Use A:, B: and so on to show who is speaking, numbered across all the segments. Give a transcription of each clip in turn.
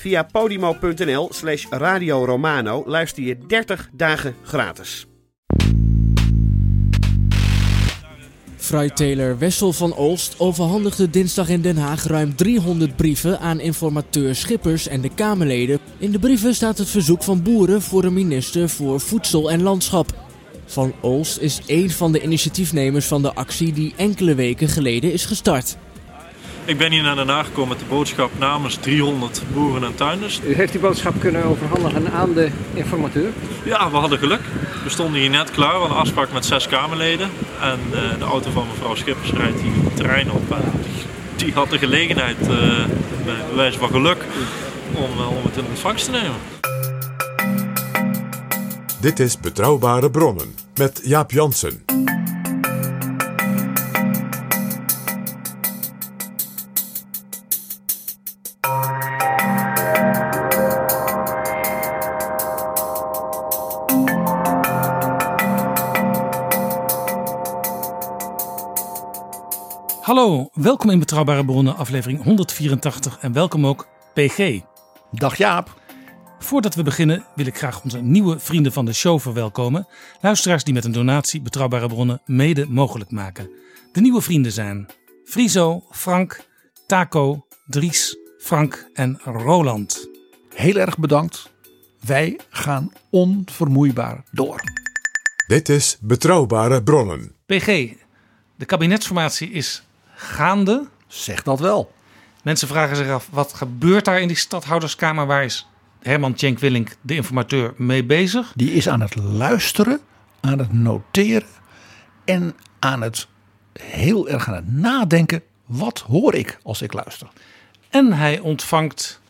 A: Via podimo.nl slash Radio Romano luister je 30 dagen gratis.
B: Fruitteler Wessel van Olst overhandigde dinsdag in Den Haag ruim 300 brieven aan informateur Schippers en de Kamerleden. In de brieven staat het verzoek van boeren voor een minister voor Voedsel en Landschap. Van Olst is één van de initiatiefnemers van de actie die enkele weken geleden is gestart.
C: Ik ben hier naar Den Haag gekomen met de boodschap namens 300 boeren en tuinders.
D: U heeft die boodschap kunnen overhandigen aan de informateur.
C: Ja, we hadden geluk. We stonden hier net klaar. We hadden een afspraak met zes Kamerleden. En eh, de auto van mevrouw Schippers rijdt hier het terrein op. En die, die had de gelegenheid, eh bij wijze van geluk, om, eh, om het in ontvangst te nemen.
E: Dit is Betrouwbare Bronnen met Jaap Jansen.
F: Hallo, welkom in Betrouwbare Bronnen, aflevering 184 en welkom ook PG.
G: Dag Jaap.
F: Voordat we beginnen wil ik graag onze nieuwe vrienden van de show verwelkomen. Luisteraars die met een donatie Betrouwbare Bronnen mede mogelijk maken. De nieuwe vrienden zijn Friso, Frank, Taco, Dries, Frank en Roland.
G: Heel erg bedankt. Wij gaan onvermoeibaar door.
E: Dit is Betrouwbare Bronnen.
F: PG, de kabinetsformatie is gaande.
G: Zeg dat wel.
F: Mensen vragen zich af, wat gebeurt daar in die stadhouderskamer? Waar is Herman Tjenk Willink, de informateur, mee bezig?
G: Die is aan het luisteren, aan het noteren en aan het heel erg aan het nadenken. Wat hoor ik als ik luister?
F: En hij ontvangt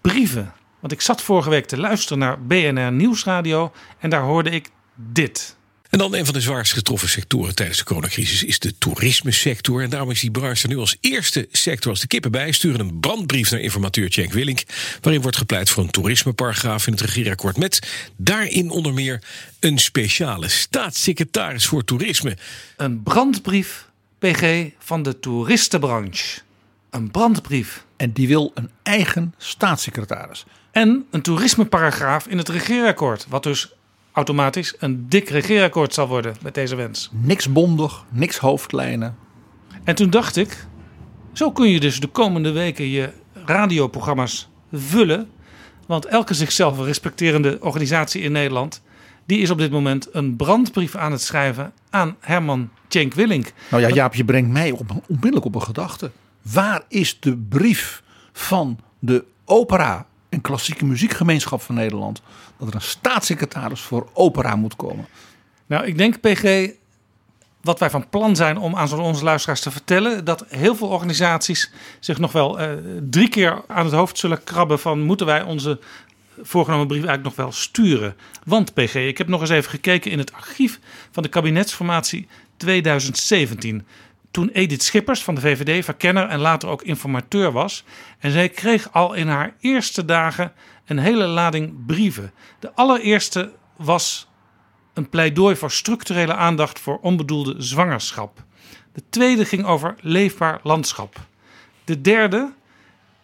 F: brieven. Want ik zat vorige week te luisteren naar BNR Nieuwsradio en daar hoorde ik dit.
H: En dan een van de zwaarst getroffen sectoren tijdens de coronacrisis is de toerismesector. En daarom is die branche nu als eerste sector als de kippen bij. Sturen een brandbrief naar informateur Cenk Willink. Waarin wordt gepleit voor een toerismeparagraaf in het regeerakkoord. Met daarin onder meer een speciale staatssecretaris voor toerisme.
F: Een brandbrief, PG, van de toeristenbranche. Een brandbrief.
G: En die wil een eigen staatssecretaris.
F: En een toerismeparagraaf in het regeerakkoord. Wat dus automatisch een dik regeerakkoord zal worden met deze wens.
G: Niks bondig, niks hoofdlijnen.
F: En toen dacht ik, zo kun je dus de komende weken je radioprogramma's vullen. Want elke zichzelf respecterende organisatie in Nederland... die is op dit moment een brandbrief aan het schrijven aan Herman Tjenk Willink.
G: Nou ja, Jaap, je brengt mij op, onmiddellijk op een gedachte. Waar is de brief van de opera en klassieke muziekgemeenschap van Nederland... dat er een staatssecretaris voor opera moet komen?
F: Nou, ik denk, PG, wat wij van plan zijn om aan onze luisteraars te vertellen... dat heel veel organisaties zich nog wel eh, drie keer aan het hoofd zullen krabben... van moeten wij onze voorgenomen brief eigenlijk nog wel sturen. Want, PG, ik heb nog eens even gekeken in het archief van de kabinetsformatie 2017... Toen Edith Schippers van de VVD verkenner en later ook informateur was. En zij kreeg al in haar eerste dagen een hele lading brieven. De allereerste was een pleidooi voor structurele aandacht voor onbedoelde zwangerschap. De tweede ging over leefbaar landschap. De derde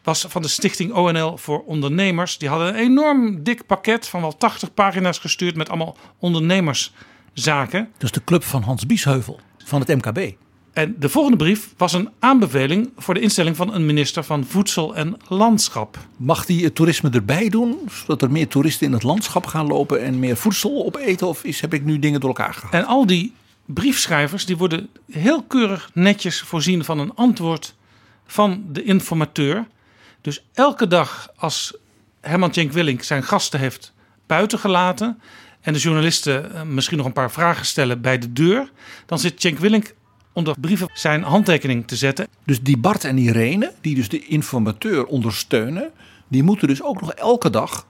F: was van de stichting ONL voor ondernemers. Die hadden een enorm dik pakket van wel 80 pagina's gestuurd met allemaal ondernemerszaken.
G: Dus de club van Hans Biesheuvel van het MKB.
F: En de volgende brief was een aanbeveling voor de instelling van een minister van Voedsel en Landschap.
G: Mag die het toerisme erbij doen, zodat er meer toeristen in het landschap gaan lopen en meer voedsel opeten? Of is, heb ik nu dingen door elkaar gehaald?
F: En al die briefschrijvers die worden heel keurig netjes voorzien van een antwoord van de informateur. Dus elke dag als Herman Tjenk Willink zijn gasten heeft buitengelaten en de journalisten eh, misschien nog een paar vragen stellen bij de deur, dan zit Tjenk Willink onder brieven zijn handtekening te zetten.
G: Dus die Bart en Irene, die dus de informateur ondersteunen, die moeten dus ook nog elke dag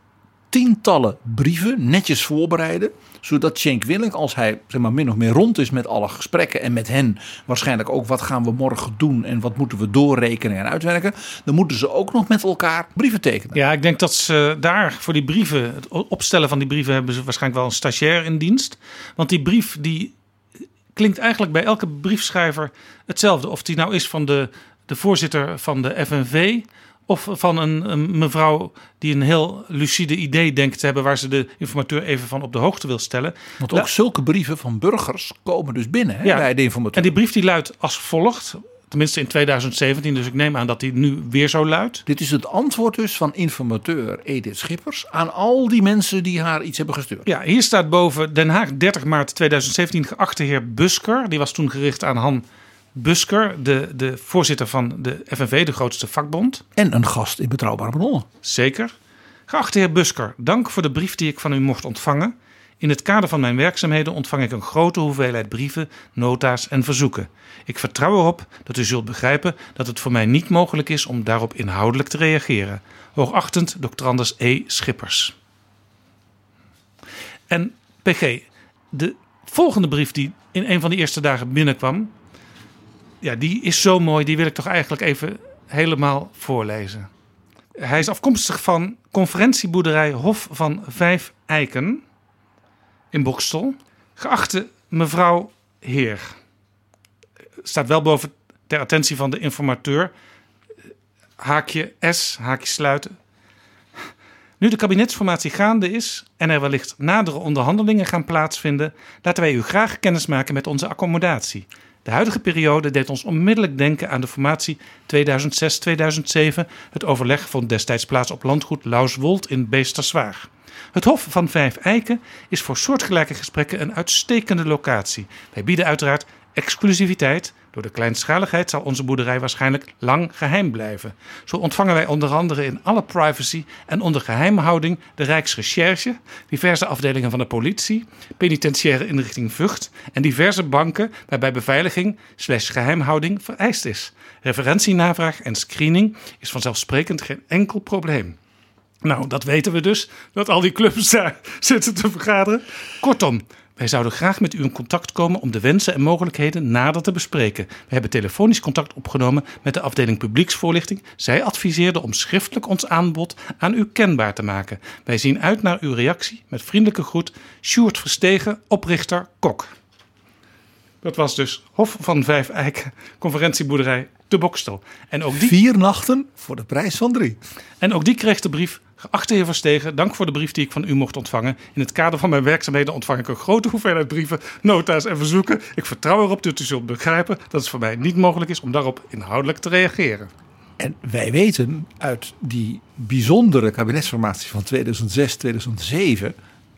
G: tientallen brieven netjes voorbereiden. Zodat Cenk Willink, als hij zeg maar, min of meer rond is met alle gesprekken en met hen waarschijnlijk ook wat gaan we morgen doen en wat moeten we doorrekenen en uitwerken. Dan moeten ze ook nog met elkaar brieven tekenen.
F: Ja, ik denk dat ze daar voor die brieven, het opstellen van die brieven, hebben ze waarschijnlijk wel een stagiair in dienst. Want die brief die klinkt eigenlijk bij elke briefschrijver hetzelfde. Of die nou is van de, de voorzitter van de FNV of van een, een, mevrouw die een heel lucide idee denkt te hebben waar ze de informateur even van op de hoogte wil stellen.
G: Want ook zulke brieven van burgers komen dus binnen hè, bij de informateur.
F: En die brief die luidt als volgt. Tenminste in 2017, dus ik neem aan dat die nu weer zo luidt.
G: Dit is het antwoord dus van informateur Edith Schippers aan al die mensen die haar iets hebben gestuurd.
F: Ja, hier staat boven Den Haag 30 maart 2017 geachte heer Busker. Die was toen gericht aan Han Busker, de, de voorzitter van de FNV, de grootste vakbond.
G: En een gast in Betrouwbare Bronnen.
F: Zeker. Geachte heer Busker, dank voor de brief die ik van u mocht ontvangen. In het kader van mijn werkzaamheden ontvang ik een grote hoeveelheid brieven, nota's en verzoeken. Ik vertrouw erop dat u zult begrijpen dat het voor mij niet mogelijk is om daarop inhoudelijk te reageren. Hoogachtend. Anders E. Schippers. En PG, de volgende brief die in een van de eerste dagen binnenkwam, ja, die is zo mooi, die wil ik toch eigenlijk even helemaal voorlezen. Hij is afkomstig van conferentieboerderij Hof van Vijf Eiken in Bokstel. Geachte mevrouw Heer, staat wel boven ter attentie van de informateur. Haakje S, haakje sluiten. Nu de kabinetsformatie gaande is en er wellicht nadere onderhandelingen gaan plaatsvinden, laten wij u graag kennismaken met onze accommodatie. De huidige periode deed ons onmiddellijk denken aan de formatie 2006-2007. Het overleg vond destijds plaats op landgoed Lauswold in Beesterswaag. Het Hof van Vijf Eiken is voor soortgelijke gesprekken een uitstekende locatie. Wij bieden uiteraard exclusiviteit. Door de kleinschaligheid zal onze boerderij waarschijnlijk lang geheim blijven. Zo ontvangen wij onder andere in alle privacy en onder geheimhouding de Rijksrecherche, diverse afdelingen van de politie, penitentiaire inrichting Vught en diverse banken waarbij beveiliging slash geheimhouding vereist is. Referentienavraag en screening is vanzelfsprekend geen enkel probleem. Nou, dat weten we dus, dat al die clubs daar zitten te vergaderen. Kortom, wij zouden graag met u in contact komen om de wensen en mogelijkheden nader te bespreken. We hebben telefonisch contact opgenomen met de afdeling publieksvoorlichting. Zij adviseerde om schriftelijk ons aanbod aan u kenbaar te maken. Wij zien uit naar uw reactie. Met vriendelijke groet, Sjoerd Verstegen, oprichter Kok. Dat was dus Hof van Vijf Eiken, conferentieboerderij de Bokstel. En ook die...
G: Vier nachten voor de prijs van drie.
F: En ook die kreeg de brief Geachte heer Verstegen, dank voor de brief die ik van u mocht ontvangen. In het kader van mijn werkzaamheden ontvang ik een grote hoeveelheid brieven, nota's en verzoeken. Ik vertrouw erop dat u zult begrijpen dat het voor mij niet mogelijk is om daarop inhoudelijk te reageren.
G: En wij weten uit die bijzondere kabinetsformatie van 2006-2007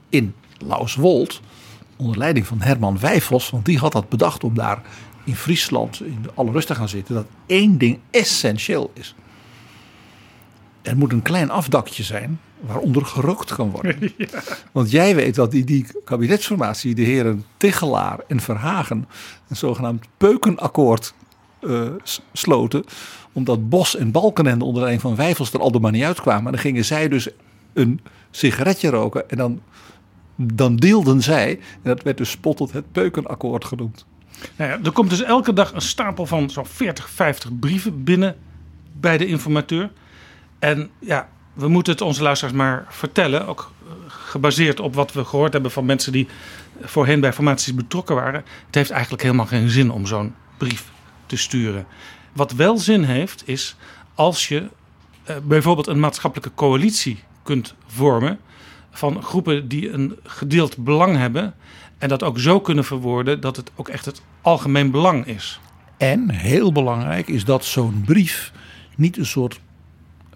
G: in Lauswold, onder leiding van Herman Wijfels, want die had dat bedacht om daar in Friesland in alle rust te gaan zitten, dat één ding essentieel is. Er moet een klein afdakje zijn waaronder gerookt kan worden. Want jij weet dat die, die kabinetsformatie, de heren Tichelaar en Verhagen, een zogenaamd peukenakkoord uh, sloten. Omdat Bos en Balkenende onder een van Wijfels er al maar niet uitkwamen. En dan gingen zij dus een sigaretje roken en dan, dan deelden zij. En dat werd dus spottend het peukenakkoord genoemd.
F: Nou ja, er komt dus elke dag een stapel van zo'n 40, 50 brieven binnen bij de informateur. En ja, we moeten het onze luisteraars maar vertellen. Ook eh, gebaseerd op wat we gehoord hebben van mensen die voorheen bij formaties betrokken waren. Het heeft eigenlijk helemaal geen zin om zo'n brief te sturen. Wat wel zin heeft, is als je eh, bijvoorbeeld een maatschappelijke coalitie kunt vormen. Van groepen die een gedeeld belang hebben. en dat ook zo kunnen verwoorden dat het ook echt het algemeen belang is.
G: En heel belangrijk is dat zo'n brief niet een soort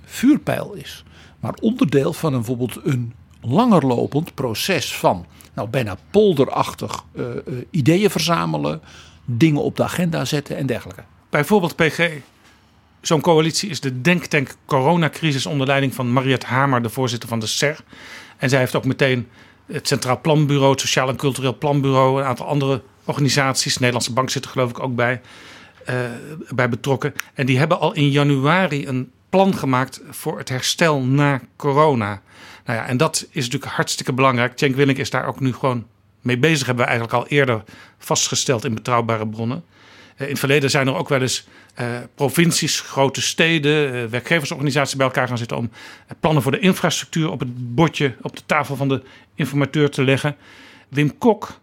G: vuurpijl is, maar onderdeel van een, bijvoorbeeld een langerlopend proces van nou, bijna polderachtig uh, uh, ideeën verzamelen, dingen op de agenda zetten en dergelijke.
F: Bijvoorbeeld PG. Zo'n coalitie is de denktank coronacrisis onder leiding van Mariette Hamer, de voorzitter van de SER. En zij heeft ook meteen het Centraal Planbureau, het Sociaal en Cultureel Planbureau, een aantal andere organisaties, de Nederlandse Bank zit er geloof ik ook bij, uh, bij betrokken. En die hebben al in januari een plan gemaakt voor het herstel na corona. Nou ja, en dat is natuurlijk hartstikke belangrijk. Cenk Willink is daar ook nu gewoon mee bezig, hebben we eigenlijk al eerder vastgesteld in betrouwbare bronnen. Uh, in het verleden zijn er ook wel eens uh, provincies, grote steden, uh, werkgeversorganisaties bij elkaar gaan zitten om plannen voor de infrastructuur op het bordje, op de tafel van de informateur te leggen. Wim Kok,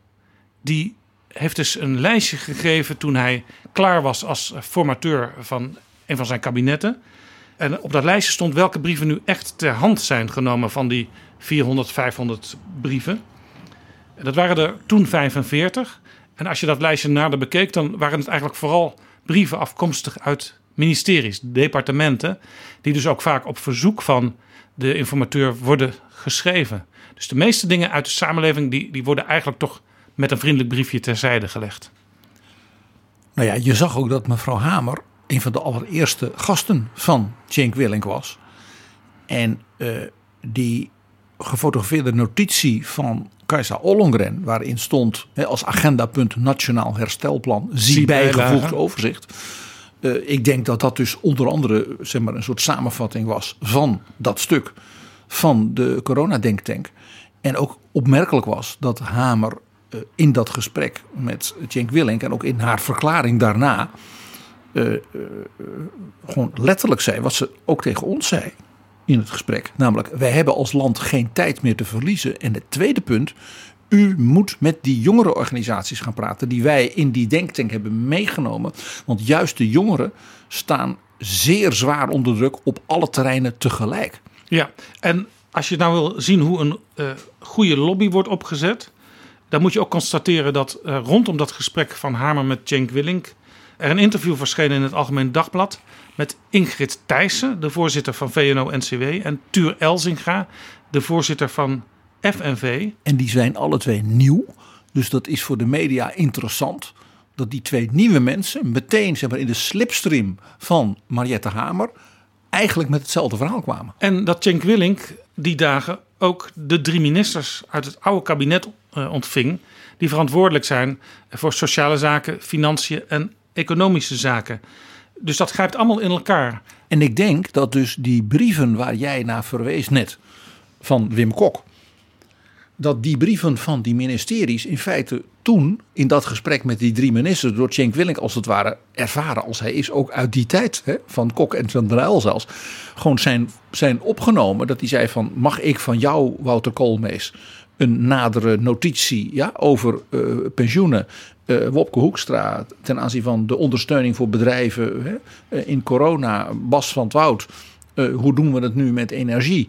F: die heeft dus een lijstje gegeven toen hij klaar was als formateur van een van zijn kabinetten. En op dat lijstje stond welke brieven nu echt ter hand zijn genomen van die 400, 500 brieven. En dat waren er toen 45. En als je dat lijstje nader bekeek, dan waren het eigenlijk vooral brieven afkomstig uit ministeries, departementen, die dus ook vaak op verzoek van de informateur worden geschreven. Dus de meeste dingen uit de samenleving die, die worden eigenlijk toch met een vriendelijk briefje terzijde gelegd.
G: Nou ja, je zag ook dat mevrouw Hamer een van de allereerste gasten van Cenk Willink was. En uh, die gefotografeerde notitie van Kajsa Ollongren, waarin stond hè, als agendapunt Nationaal Herstelplan, zie bijgevoegd overzicht. Uh, ik denk dat dat dus onder andere zeg maar, een soort samenvatting was van dat stuk van de coronadenktank. En ook opmerkelijk was dat Hamer uh, in dat gesprek met Cenk Willink en ook in haar verklaring daarna uh, gewoon letterlijk zei wat ze ook tegen ons zei in het gesprek. Namelijk, wij hebben als land geen tijd meer te verliezen. En het tweede punt, u moet met die jongere organisaties gaan praten die wij in die denktank hebben meegenomen. Want juist de jongeren staan zeer zwaar onder druk op alle terreinen tegelijk.
F: Ja, en als je nou wil zien hoe een uh, goede lobby wordt opgezet, dan moet je ook constateren dat uh, rondom dat gesprek van Hamer met Cenk Willink er een interview verscheen in het Algemeen Dagblad met Ingrid Thijssen, de voorzitter van VNO-NCW, en Tuur Elzinga, de voorzitter van FNV.
G: En die zijn alle twee nieuw, dus dat is voor de media interessant. Dat die twee nieuwe mensen meteen zeg maar, in de slipstream van Mariette Hamer eigenlijk met hetzelfde verhaal kwamen.
F: En dat Cenk Willink die dagen ook de drie ministers uit het oude kabinet uh, ontving. Die verantwoordelijk zijn voor sociale zaken, financiën en economische zaken. Dus dat grijpt allemaal in elkaar.
G: En ik denk dat dus die brieven waar jij naar verwees net van Wim Kok. Dat die brieven van die ministeries in feite toen in dat gesprek met die drie ministers door Cenk Willink als het ware ervaren als hij is ook uit die tijd hè, van Kok en van der Uyl zelfs gewoon zijn, zijn opgenomen dat hij zei van mag ik van jou Wouter Koolmees een nadere notitie ja, over uh, pensioenen uh, Wopke Hoekstra ten aanzien van de ondersteuning voor bedrijven hè, uh, in corona, Bas van het Woud, uh, hoe doen we het nu met energie?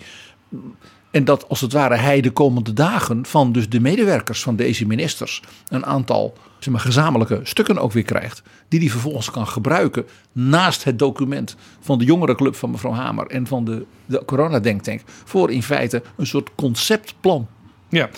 G: En dat als het ware hij de komende dagen van dus de medewerkers van deze ministers een aantal zeg maar, gezamenlijke stukken ook weer krijgt. Die hij vervolgens kan gebruiken naast het document van de jongerenclub van mevrouw Hamer en van de, de coronadenktank. Voor in feite een soort conceptplan.
F: Ja,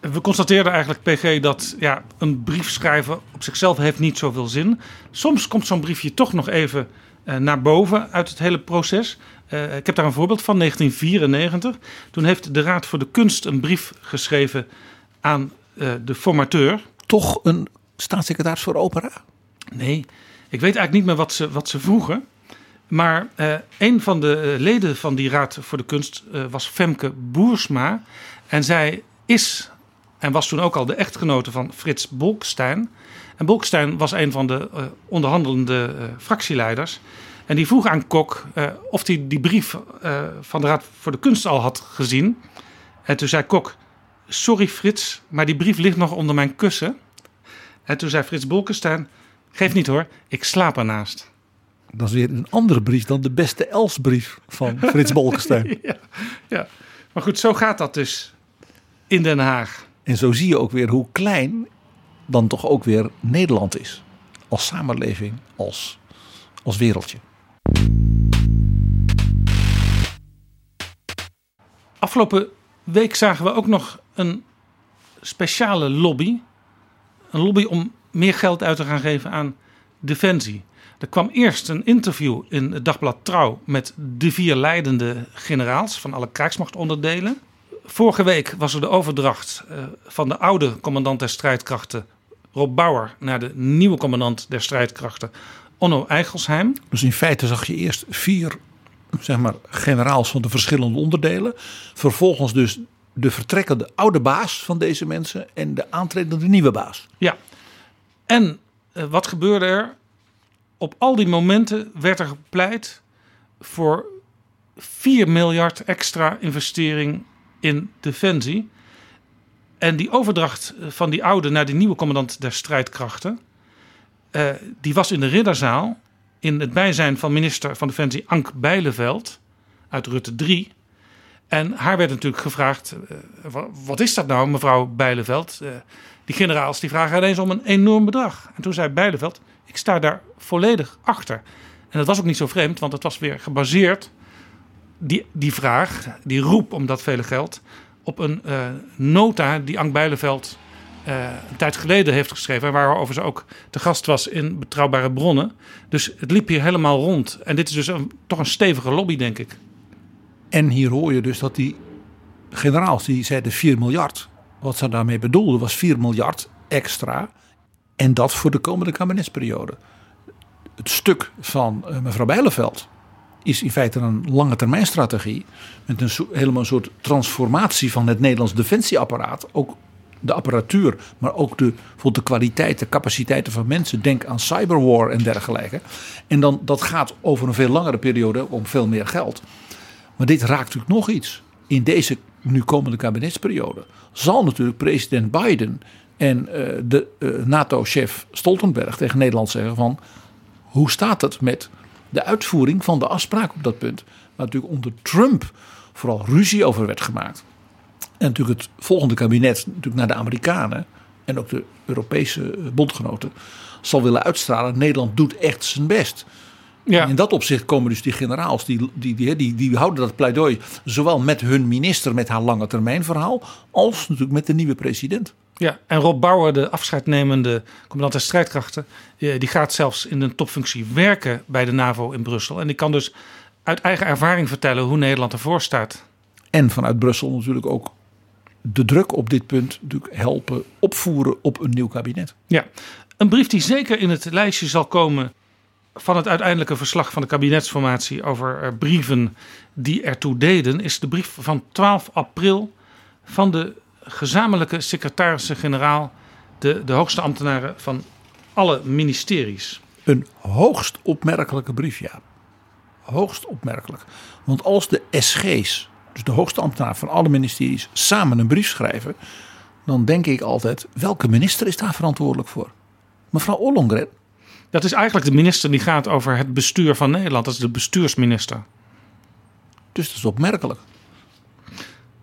F: we constateerden eigenlijk, PG, dat ja, een brief schrijven op zichzelf heeft niet zoveel zin. Soms komt zo'n briefje toch nog even uh, naar boven uit het hele proces. Uh, ik heb daar een voorbeeld van, 1994. Toen heeft de Raad voor de Kunst een brief geschreven aan uh, de formateur.
G: Toch een staatssecretaris voor opera?
F: Nee, ik weet eigenlijk niet meer wat ze, wat ze vroegen. Maar een van de leden van die Raad voor de Kunst was Femke Boersma. En zij is en was toen ook al de echtgenote van Frits Bolkestein. En Bolkestein was een van de uh, onderhandelende uh, fractieleiders. En die vroeg aan Kok uh, of hij die brief van de Raad voor de Kunst al had gezien. En toen zei Kok: Sorry Frits, maar die brief ligt nog onder mijn kussen. En toen zei Frits Bolkestein: Geef niet hoor, ik slaap ernaast.
G: Dat is weer een andere brief dan de beste Elsbrief van Frits Bolkestein.
F: ja, ja, maar goed, zo gaat dat dus in Den Haag.
G: En zo zie je ook weer hoe klein dan toch ook weer Nederland is. als samenleving, als, als wereldje.
F: Afgelopen week zagen we ook nog een speciale lobby. Een lobby om meer geld uit te gaan geven aan defensie. Er kwam eerst een interview in het dagblad Trouw met de vier leidende generaals van alle krijgsmachtonderdelen. Vorige week was er de overdracht eh, van de oude commandant der strijdkrachten, Rob Bauer, naar de nieuwe commandant der strijdkrachten, Onno Eigelsheim.
G: Dus in feite zag je eerst vier zeg maar, generaals van de verschillende onderdelen. Vervolgens dus de vertrekkende oude baas van deze mensen en de aantredende nieuwe baas.
F: Ja, en eh, wat gebeurde er? Op al die momenten werd er gepleit voor 4 miljard extra investering in defensie. En die overdracht van die oude naar de nieuwe commandant der strijdkrachten, uh, die was in de ridderzaal in het bijzijn van minister van Defensie Ank Bijleveld uit Rutte 3. En haar werd natuurlijk gevraagd: uh, wat is dat nou, mevrouw Bijleveld? Uh, die generaals die vragen ineens om een enorm bedrag. En toen zei Bijleveld: ik sta daar volledig achter. En dat was ook niet zo vreemd, want het was weer gebaseerd, die, die vraag, die roep om dat vele geld, op een uh, nota die Ank Bijleveld uh, een tijd geleden heeft geschreven. Waarover ze ook te gast was in Betrouwbare Bronnen. Dus het liep hier helemaal rond. En dit is dus toch een stevige lobby, denk ik.
G: En hier hoor je dus dat die generaals die zeiden 4 miljard. Wat ze daarmee bedoelden was 4 miljard extra. En dat voor de komende kabinetsperiode. Het stuk van uh, mevrouw Bijleveld is in feite een lange termijn strategie. Met een helemaal een soort transformatie van het Nederlands defensieapparaat. Ook de apparatuur, maar ook de, de kwaliteit, de capaciteiten van mensen. Denk aan cyberwar en dergelijke. En dan, dat gaat over een veel langere periode om veel meer geld. Maar dit raakt natuurlijk nog iets. In deze nu komende kabinetsperiode zal natuurlijk president Biden en uh, de uh, NATO-chef Stoltenberg tegen Nederland zeggen van... hoe staat het met de uitvoering van de afspraak op dat punt? Waar natuurlijk onder Trump vooral ruzie over werd gemaakt. En natuurlijk het volgende kabinet natuurlijk naar de Amerikanen en ook de Europese bondgenoten zal willen uitstralen. Nederland doet echt zijn best. Ja. En in dat opzicht komen dus die generaals, die, die, die, die, die houden dat pleidooi zowel met hun minister met haar lange termijn verhaal, als natuurlijk met de nieuwe president.
F: Ja, en Rob Bauer, de afscheidnemende commandant der strijdkrachten, die gaat zelfs in een topfunctie werken bij de NAVO in Brussel. En die kan dus uit eigen ervaring vertellen hoe Nederland ervoor staat.
G: En vanuit Brussel natuurlijk ook de druk op dit punt natuurlijk helpen opvoeren op een nieuw kabinet.
F: Ja, een brief die zeker in het lijstje zal komen van het uiteindelijke verslag van de kabinetsformatie over eh, brieven die ertoe deden, is de brief van 12 april van de gezamenlijke secretarissen-generaal, de, de hoogste ambtenaren van alle ministeries.
G: Een hoogst opmerkelijke brief, ja. Hoogst opmerkelijk. Want als de SG's, dus de hoogste ambtenaar van alle ministeries, samen een brief schrijven, dan denk ik altijd: welke minister is daar verantwoordelijk voor? Mevrouw Ollongren.
F: Dat is eigenlijk de minister die gaat over het bestuur van Nederland. Dat is de bestuursminister.
G: Dus dat is opmerkelijk.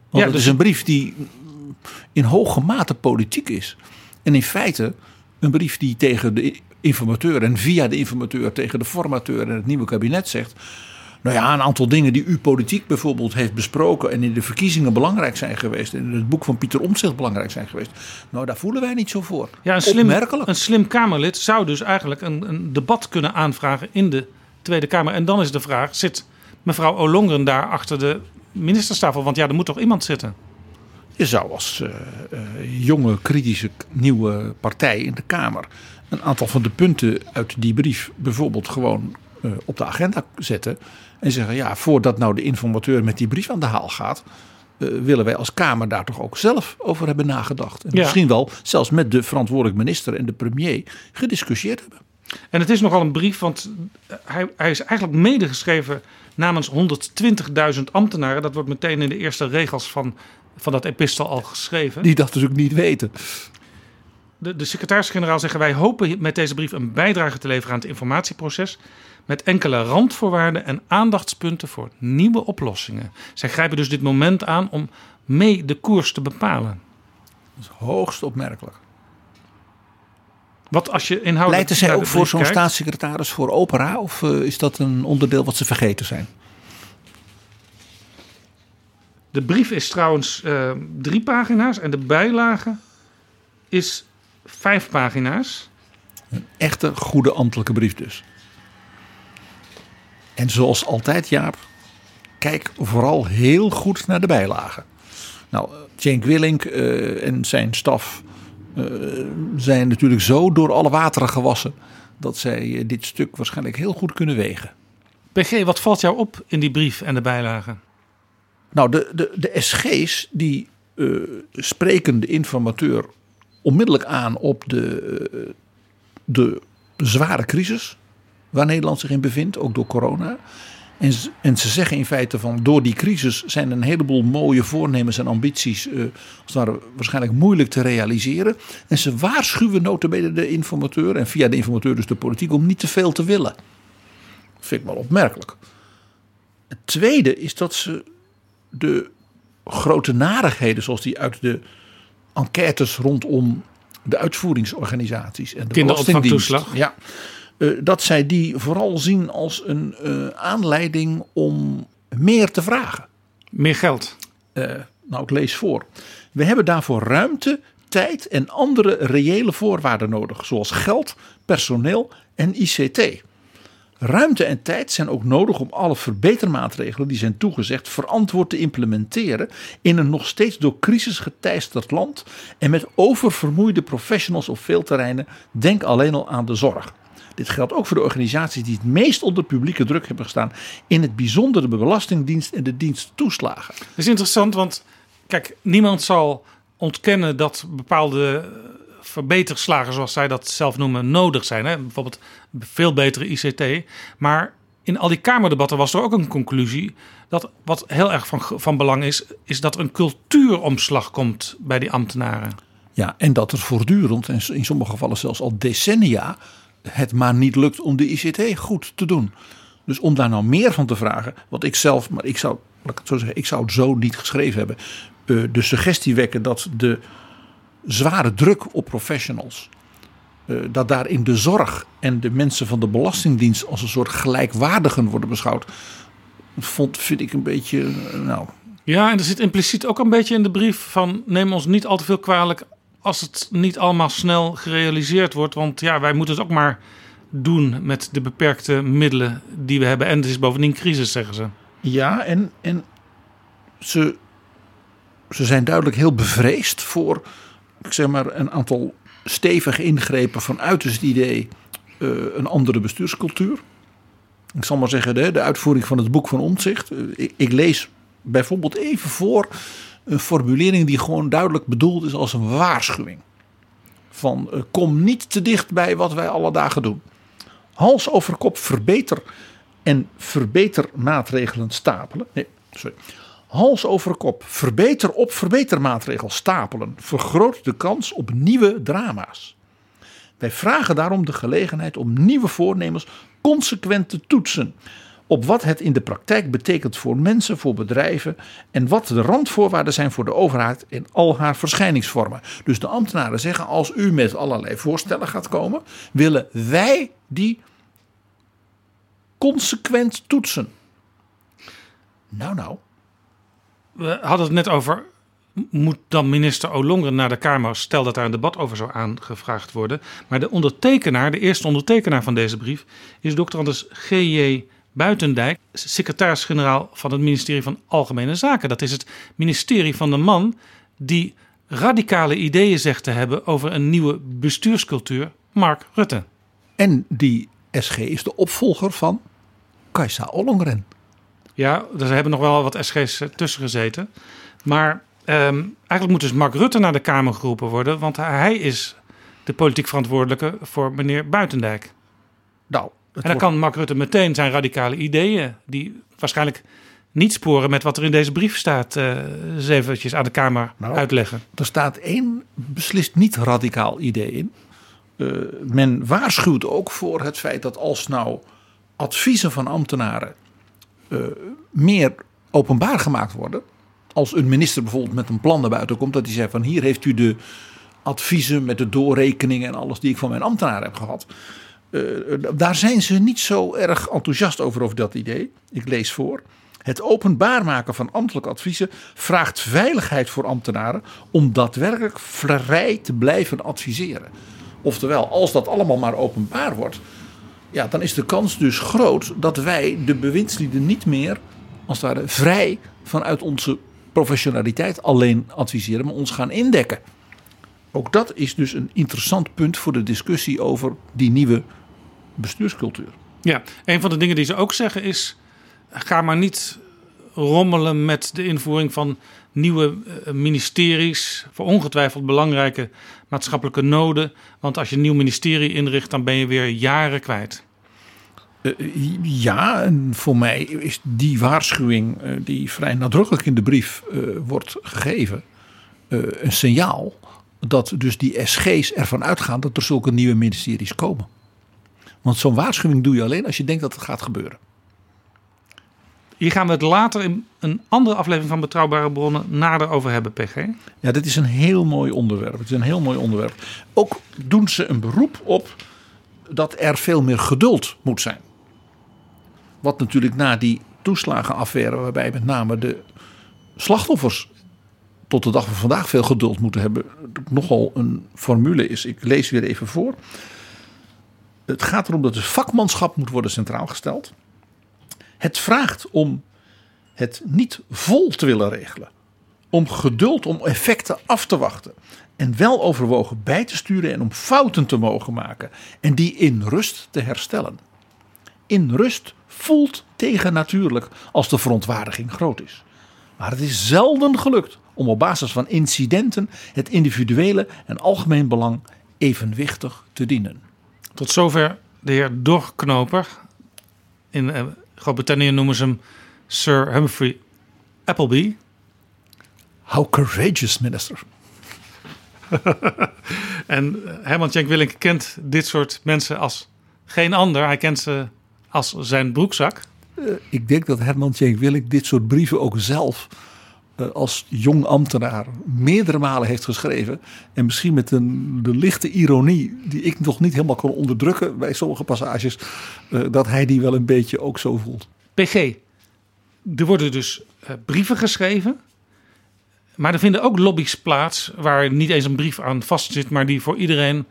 G: Want ja, het dus is een brief die in hoge mate politiek is. En in feite een brief die tegen de informateur en via de informateur tegen de formateur en het nieuwe kabinet zegt. Nou ja, een aantal dingen die u politiek bijvoorbeeld heeft besproken en in de verkiezingen belangrijk zijn geweest. En in het boek van Pieter Omtzigt belangrijk zijn geweest. Nou, daar voelen wij niet zo voor.
F: Ja, een slim, een slim Kamerlid zou dus eigenlijk een, een debat kunnen aanvragen in de Tweede Kamer. En dan is de vraag, zit mevrouw Olongren daar achter de ministerstafel? Want ja, er moet toch iemand zitten?
G: Je zou als uh, uh, jonge, kritische, nieuwe partij in de Kamer een aantal van de punten uit die brief bijvoorbeeld gewoon uh, op de agenda zetten. En zeggen, ja, voordat nou de informateur met die brief aan de haal gaat, willen wij als Kamer daar toch ook zelf over hebben nagedacht. En ja. misschien wel zelfs met de verantwoordelijk minister en de premier gediscussieerd hebben.
F: En het is nogal een brief, want hij, hij is eigenlijk medegeschreven namens 120.000 ambtenaren. Dat wordt meteen in de eerste regels van van dat epistel al geschreven.
G: Die dat dus ook niet weten.
F: De, de secretaris-generaal zeggen wij hopen met deze brief een bijdrage te leveren aan het informatieproces. Met enkele randvoorwaarden en aandachtspunten voor nieuwe oplossingen. Zij grijpen dus dit moment aan om mee de koers te bepalen.
G: Dat is hoogst opmerkelijk.
F: Wat als je inhoudelijk.
G: Leiden zij ook voor zo'n staatssecretaris voor opera? Of eh, is dat een onderdeel wat ze vergeten zijn?
F: De brief is trouwens eh, drie pagina's en de bijlage is vijf pagina's.
G: Echte goede ambtelijke brief dus. En zoals altijd, Jaap, kijk vooral heel goed naar de bijlagen. Nou, Cenk Willink eh, en zijn staf eh, zijn natuurlijk zo door alle wateren gewassen dat zij dit stuk waarschijnlijk heel goed kunnen wegen.
F: PG, wat valt jou op in die brief en de bijlage?
G: Nou, de, de, de SG's die eh, spreken de informateur onmiddellijk aan op de, eh, de zware crisis waar Nederland zich in bevindt, ook door corona. En, en ze zeggen in feite van door die crisis zijn een heleboel mooie voornemens en ambities eh, als waarschijnlijk moeilijk te realiseren. En ze waarschuwen notabene de informateur en via de informateur dus de politiek om niet te veel te willen. Dat vind ik wel opmerkelijk. Het tweede is dat ze de grote narigheden zoals die uit de enquêtes rondom de uitvoeringsorganisaties en de
F: Kinderopvangtoeslag.
G: Belastingdienst, Ja, eh, dat zij die vooral zien als een eh, aanleiding om meer te vragen.
F: Meer geld.
G: Eh, nou, ik lees voor. We hebben daarvoor ruimte, tijd en andere reële voorwaarden nodig, zoals geld, personeel en ICT. Ruimte en tijd zijn ook nodig om alle verbetermaatregelen die zijn toegezegd verantwoord te implementeren in een nog steeds door crisis geteisterd land en met oververmoeide professionals op veel terreinen. Denk alleen al aan de zorg. Dit geldt ook voor de organisaties die het meest onder publieke druk hebben gestaan, in het bijzonder de Belastingdienst en de dienst toeslagen.
F: Dat is interessant, want kijk, niemand zal ontkennen dat bepaalde verbeterslagen, zoals zij dat zelf noemen, nodig zijn. Hè? Bijvoorbeeld veel betere ICT. Maar in al die Kamerdebatten was er ook een conclusie dat wat heel erg van, van belang is, is dat er een cultuuromslag komt bij die ambtenaren.
G: Ja, en dat er voortdurend, en in sommige gevallen zelfs al decennia, het maar niet lukt om de ICT goed te doen. Dus om daar nou meer van te vragen, wat ik zelf, maar ik zou, het zo zeggen, ik zou het zo niet geschreven hebben. eh, de suggestie wekken dat de zware druk op professionals, eh, dat daar in de zorg en de mensen van de Belastingdienst als een soort gelijkwaardigen worden beschouwd, vond, vind ik een beetje, eh, nou,
F: Ja, en er zit impliciet ook een beetje in de brief van neem ons niet al te veel kwalijk als het niet allemaal snel gerealiseerd wordt. Want ja, wij moeten het ook maar doen met de beperkte middelen die we hebben. En het is bovendien crisis, zeggen ze.
G: Ja, en, en ze, ze zijn duidelijk heel bevreesd voor zeg maar, een aantal stevige ingrepen vanuit het idee eh, een andere bestuurscultuur. Ik zal maar zeggen, de, de uitvoering van het boek van Omtzigt. Eh, ik, lees bijvoorbeeld even voor een formulering die gewoon duidelijk bedoeld is als een waarschuwing. Van eh, kom niet te dicht bij wat wij alle dagen doen. Hals over kop verbeter en verbetermaatregelen stapelen. Nee, sorry. Hals over kop verbeter op verbetermaatregels stapelen vergroot de kans op nieuwe drama's. Wij vragen daarom de gelegenheid om nieuwe voornemens consequent te toetsen. Op wat het in de praktijk betekent voor mensen, voor bedrijven. en wat de randvoorwaarden zijn voor de overheid in al haar verschijningsvormen. Dus de ambtenaren zeggen: als u met allerlei voorstellen gaat komen, willen wij die consequent toetsen. Nou, nou.
F: We hadden het net over. Moet dan minister Olongren naar de Kamer? Stel dat daar een debat over zou aangevraagd worden. Maar de ondertekenaar, de eerste ondertekenaar van deze brief, is Dr. Anders G.J. Buitendijk, secretaris-generaal van het ministerie van Algemene Zaken. Dat is het ministerie van de man die radicale ideeën zegt te hebben over een nieuwe bestuurscultuur, Mark Rutte.
G: En die SG is de opvolger van Kajsa Ollongren.
F: Ja, er hebben nog wel wat SG's tussen gezeten. Maar ehm, eigenlijk moet dus Mark Rutte naar de Kamer geroepen worden, want hij is de politiek verantwoordelijke voor meneer Buitendijk.
G: Nou,
F: en dan kan Mark Rutte meteen zijn radicale ideeën, die waarschijnlijk niet sporen met wat er in deze brief staat, uh, eens eventjes aan de Kamer
G: nou,
F: uitleggen.
G: Er staat één beslist niet radicaal idee in. Uh, men waarschuwt ook voor het feit dat als nou adviezen van ambtenaren meer openbaar gemaakt worden. Als een minister bijvoorbeeld met een plan naar buiten komt, dat hij zegt van hier heeft u de adviezen met de doorrekeningen en alles die ik van mijn ambtenaar heb gehad. Uh, daar zijn ze niet zo erg enthousiast over, over dat idee. Ik lees voor. Het openbaar maken van ambtelijke adviezen vraagt veiligheid voor ambtenaren om daadwerkelijk vrij te blijven adviseren. Oftewel, als dat allemaal maar openbaar wordt, ja, dan is de kans dus groot dat wij de bewindslieden niet meer, als het ware, vrij vanuit onze professionaliteit alleen adviseren, maar ons gaan indekken. Ook dat is dus een interessant punt voor de discussie over die nieuwe bestuurscultuur.
F: Ja, een van de dingen die ze ook zeggen is: ga maar niet rommelen met de invoering van nieuwe eh, ministeries voor ongetwijfeld belangrijke maatschappelijke noden. Want als je een nieuw ministerie inricht, dan ben je weer jaren kwijt.
G: Uh, ja, en voor mij is die waarschuwing uh, die vrij nadrukkelijk in de brief wordt gegeven, een signaal dat dus die SG's ervan uitgaan dat er zulke nieuwe ministeries komen. Want zo'n waarschuwing doe je alleen als je denkt dat het gaat gebeuren.
F: Hier gaan we het later in een andere aflevering van Betrouwbare Bronnen nader over hebben, PG.
G: Ja, dit is een heel mooi onderwerp. Het is een heel mooi onderwerp. Ook doen ze een beroep op dat er veel meer geduld moet zijn. Wat natuurlijk na die toeslagenaffaire, waarbij met name de slachtoffers tot de dag van vandaag veel geduld moeten hebben, nogal een formule is. Ik lees weer even voor. Het gaat erom dat het vakmanschap moet worden centraal gesteld. Het vraagt om het niet vol te willen regelen. Om geduld, om effecten af te wachten. En wel overwogen bij te sturen en om fouten te mogen maken. En die in rust te herstellen. In rust voelt tegen natuurlijk als de verontwaardiging groot is. Maar het is zelden gelukt om op basis van incidenten het individuele en algemeen belang evenwichtig te dienen.
F: Tot zover de heer Dorknoper. In eh, Groot-Brittannië noemen ze hem Sir Humphrey Appleby.
G: How courageous, minister.
F: en eh, Herman Tjenk Willink kent dit soort mensen als geen ander. Hij kent ze als zijn broekzak.
G: Uh, ik denk dat Herman Tjenk Willink dit soort brieven ook zelf als jong ambtenaar meerdere malen heeft geschreven. En misschien met een, de lichte ironie die ik nog niet helemaal kon onderdrukken bij sommige passages. dat hij die wel een beetje ook zo voelt.
F: PG, er worden dus brieven geschreven maar er vinden ook lobby's plaats waar niet eens een brief aan vast zit, maar die voor iedereen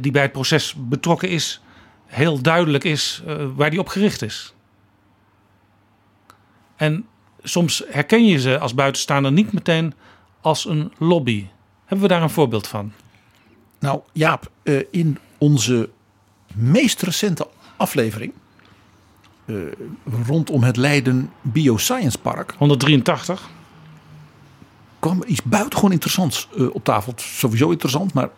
F: die bij het proces betrokken is, heel duidelijk is waar die op gericht is. En soms herken je ze als buitenstaander niet meteen als een lobby. Hebben we daar een voorbeeld van?
G: Nou, Jaap, uh, in onze meest recente aflevering rondom het Leiden Bioscience Park.
F: 183
G: kwam iets buitengewoon interessants uh, op tafel. Sowieso interessant, maar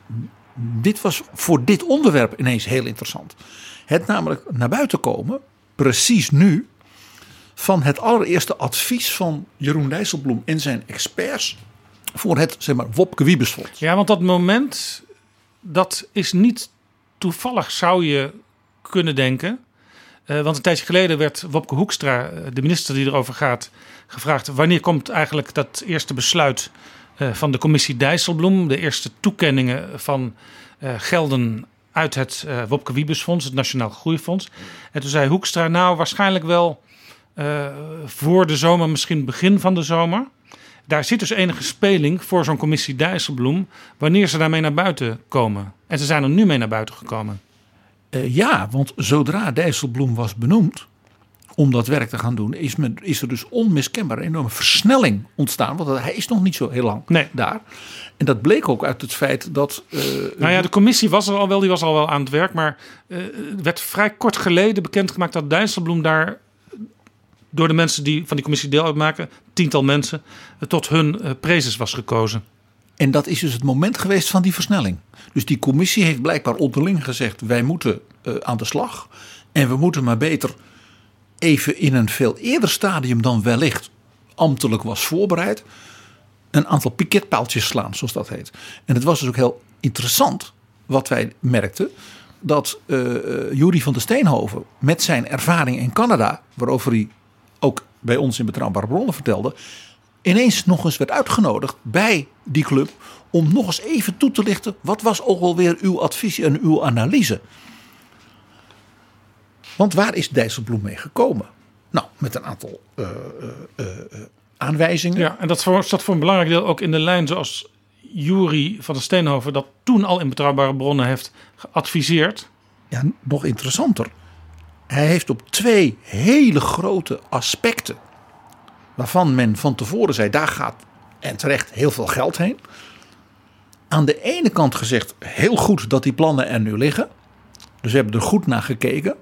G: dit was voor dit onderwerp ineens heel interessant. Het namelijk naar buiten komen, precies nu, van het allereerste advies van Jeroen Dijsselbloem en zijn experts voor het zeg maar, Wopke Wiebesfonds.
F: Ja, want dat moment, dat is niet toevallig, zou je kunnen denken. Uh, want een tijdje geleden werd Wopke Hoekstra, eh, de minister die erover gaat, gevraagd wanneer komt eigenlijk dat eerste besluit uh, van de commissie Dijsselbloem, de eerste toekenningen van gelden uit het Wopke Wiebesfonds, het Nationaal Groeifonds. En toen zei Hoekstra, nou waarschijnlijk wel voor de zomer, misschien begin van de zomer. Daar zit dus enige speling voor zo'n commissie Dijsselbloem, wanneer ze daarmee naar buiten komen. En ze zijn er nu mee naar buiten gekomen.
G: ja, want zodra Dijsselbloem was benoemd, om dat werk te gaan doen, is, men, is er dus onmiskenbaar een enorme versnelling ontstaan. Want hij is nog niet zo heel lang
F: nee.
G: daar. En dat bleek ook uit het feit dat. Uh,
F: nou ja, de commissie was er al wel, die was al wel aan het werk. Maar uh, werd vrij kort geleden bekendgemaakt dat Dijsselbloem daar. Door de mensen die van die commissie deel uitmaken, tiental mensen, tot hun uh, prezes was gekozen.
G: En dat is dus het moment geweest van die versnelling. Dus die commissie heeft blijkbaar onderling gezegd: wij moeten aan de slag. En we moeten maar beter even in een veel eerder stadium dan wellicht ambtelijk was voorbereid, een aantal piketpaaltjes slaan, zoals dat heet. En het was dus ook heel interessant wat wij merkten. Dat uh, Jury van der Steenhoven met zijn ervaring in Canada, waarover hij ook bij ons in Betrouwbare Bronnen vertelde, ineens nog eens werd uitgenodigd bij die club om nog eens even toe te lichten. Wat was ook alweer uw advies en uw analyse? Want waar is Dijsselbloem mee gekomen? Nou, met een aantal uh, uh, uh, aanwijzingen.
F: Ja, en dat staat voor een belangrijk deel ook in de lijn zoals Jury van de Steenhoven dat toen al in betrouwbare bronnen heeft geadviseerd.
G: Ja, nog interessanter. Hij heeft op twee hele grote aspecten, waarvan men van tevoren zei, daar gaat en terecht heel veel geld heen. Aan de ene kant gezegd, heel goed dat die plannen er nu liggen. Dus we hebben er goed naar gekeken.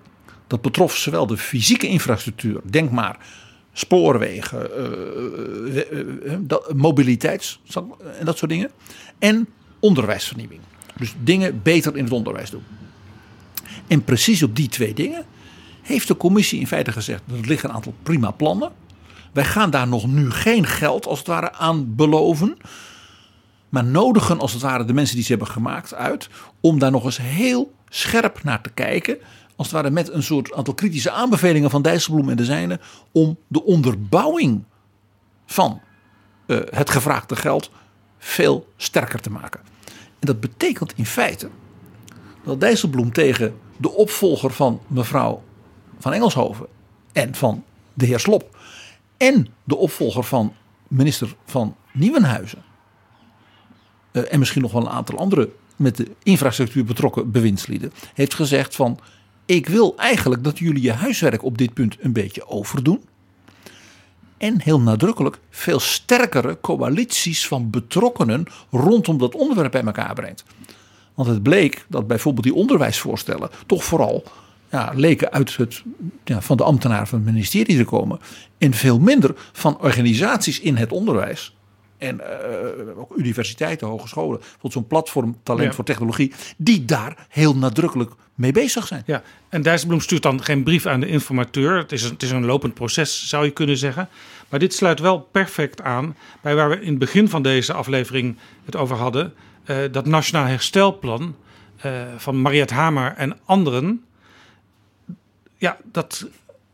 G: Dat betrof zowel de fysieke infrastructuur, denk maar spoorwegen, uh, uh, mobiliteits en dat soort dingen. En onderwijsvernieuwing. Dus dingen beter in het onderwijs doen. En precies op die twee dingen heeft de commissie in feite gezegd: er liggen een aantal prima plannen. Wij gaan daar nog nu geen geld als het ware aan beloven. Maar nodigen als het ware de mensen die ze hebben gemaakt uit om daar nog eens heel scherp naar te kijken als het ware met een soort aantal kritische aanbevelingen van Dijsselbloem en de zijne om de onderbouwing van uh, het gevraagde geld veel sterker te maken. En dat betekent in feite dat Dijsselbloem tegen de opvolger van mevrouw van Engelshoven en van de heer Slop en de opvolger van minister van Nieuwenhuizen uh, en misschien nog wel een aantal andere met de infrastructuur betrokken bewindslieden heeft gezegd van ik wil eigenlijk dat jullie je huiswerk op dit punt een beetje overdoen. En heel nadrukkelijk veel sterkere coalities van betrokkenen rondom dat onderwerp bij elkaar brengt. Want het bleek dat bijvoorbeeld die onderwijsvoorstellen toch vooral ja, leken uit het, ja, van de ambtenaren van het ministerie te komen. En veel minder van organisaties in het onderwijs. En uh, ook universiteiten, hogescholen. Bijvoorbeeld zo'n platform Talent voor Technologie. Die daar heel nadrukkelijk mee bezig zijn.
F: Ja, en Dijsselbloem stuurt dan geen brief aan de informateur. Het is, een, het is een lopend proces, zou je kunnen zeggen. Maar dit sluit wel perfect aan bij waar we in het begin van deze aflevering het over hadden. Uh, dat Nationaal Herstelplan uh, van Mariette Hamer en anderen. Ja, dat,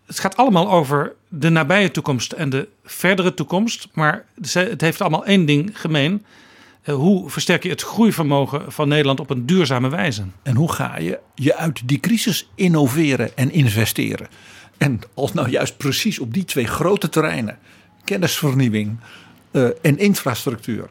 F: het gaat allemaal over de nabije toekomst en de verdere toekomst. Maar het heeft allemaal één ding gemeen. Eh, hoe versterk je het groeivermogen van Nederland op een duurzame wijze?
G: En hoe ga je je uit die crisis innoveren en investeren? En als nou juist precies op die twee grote terreinen, kennisvernieuwing uh, en infrastructuur,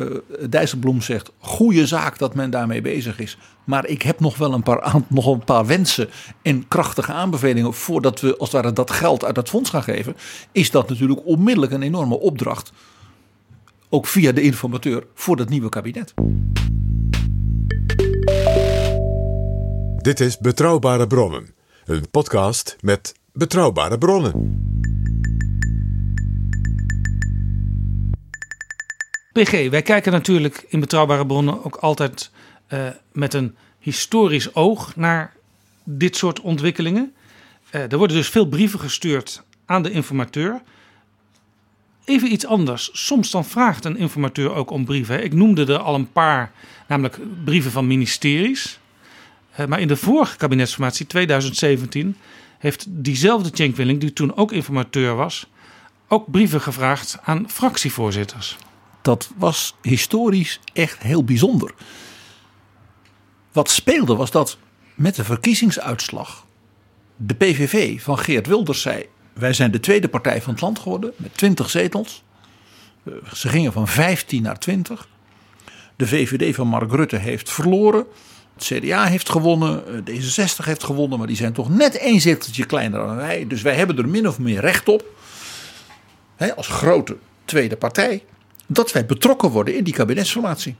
G: uh, Dijsselbloem zegt: goede zaak dat men daarmee bezig is. Maar ik heb nog wel een paar, nog een paar wensen en krachtige aanbevelingen voordat we als het ware dat geld uit dat fonds gaan geven. Is dat natuurlijk onmiddellijk een enorme opdracht ook via de informateur voor dat nieuwe kabinet.
E: Dit is Betrouwbare Bronnen, een podcast met betrouwbare bronnen.
F: PG, wij kijken natuurlijk in Betrouwbare Bronnen ook altijd uh, met een historisch oog naar dit soort ontwikkelingen. Uh, er worden dus veel brieven gestuurd aan de informateur. Even iets anders. Soms dan vraagt een informateur ook om brieven. Ik noemde er al een paar, namelijk brieven van ministeries. Uh, maar in de vorige kabinetsformatie, 2017, heeft diezelfde Cenk Willing, die toen ook informateur was, ook brieven gevraagd aan fractievoorzitters.
G: Dat was historisch echt heel bijzonder. Wat speelde was dat met de verkiezingsuitslag de PVV van Geert Wilders zei: wij zijn de tweede partij van het land geworden met 20 zetels. Eh, ze gingen van 15 naar 20. De VVD van Mark Rutte heeft verloren. Het CDA heeft gewonnen. Eh, D66 heeft gewonnen. Maar die zijn toch net één zeteltje kleiner dan wij. Dus wij hebben er min of meer recht op. Als grote tweede partij. Dat wij betrokken worden in die kabinetsformatie.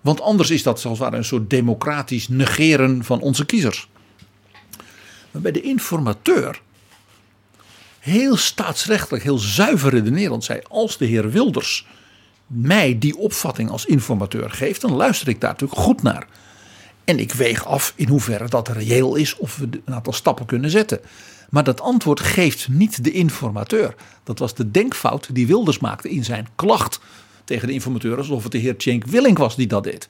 G: Want anders is dat ware een soort democratisch negeren van onze kiezers. Maar bij de informateur heel staatsrechtelijk, heel zuiver redenerend zei: als de heer Wilders mij die opvatting als informateur geeft, dan luister ik daar natuurlijk goed naar. En ik weeg af in hoeverre dat reëel is of we een aantal stappen kunnen zetten. Maar dat antwoord geeft niet de informateur. Dat was de denkfout die Wilders maakte in zijn klacht tegen de informateur, alsof het de heer Cenk Willink was die dat deed.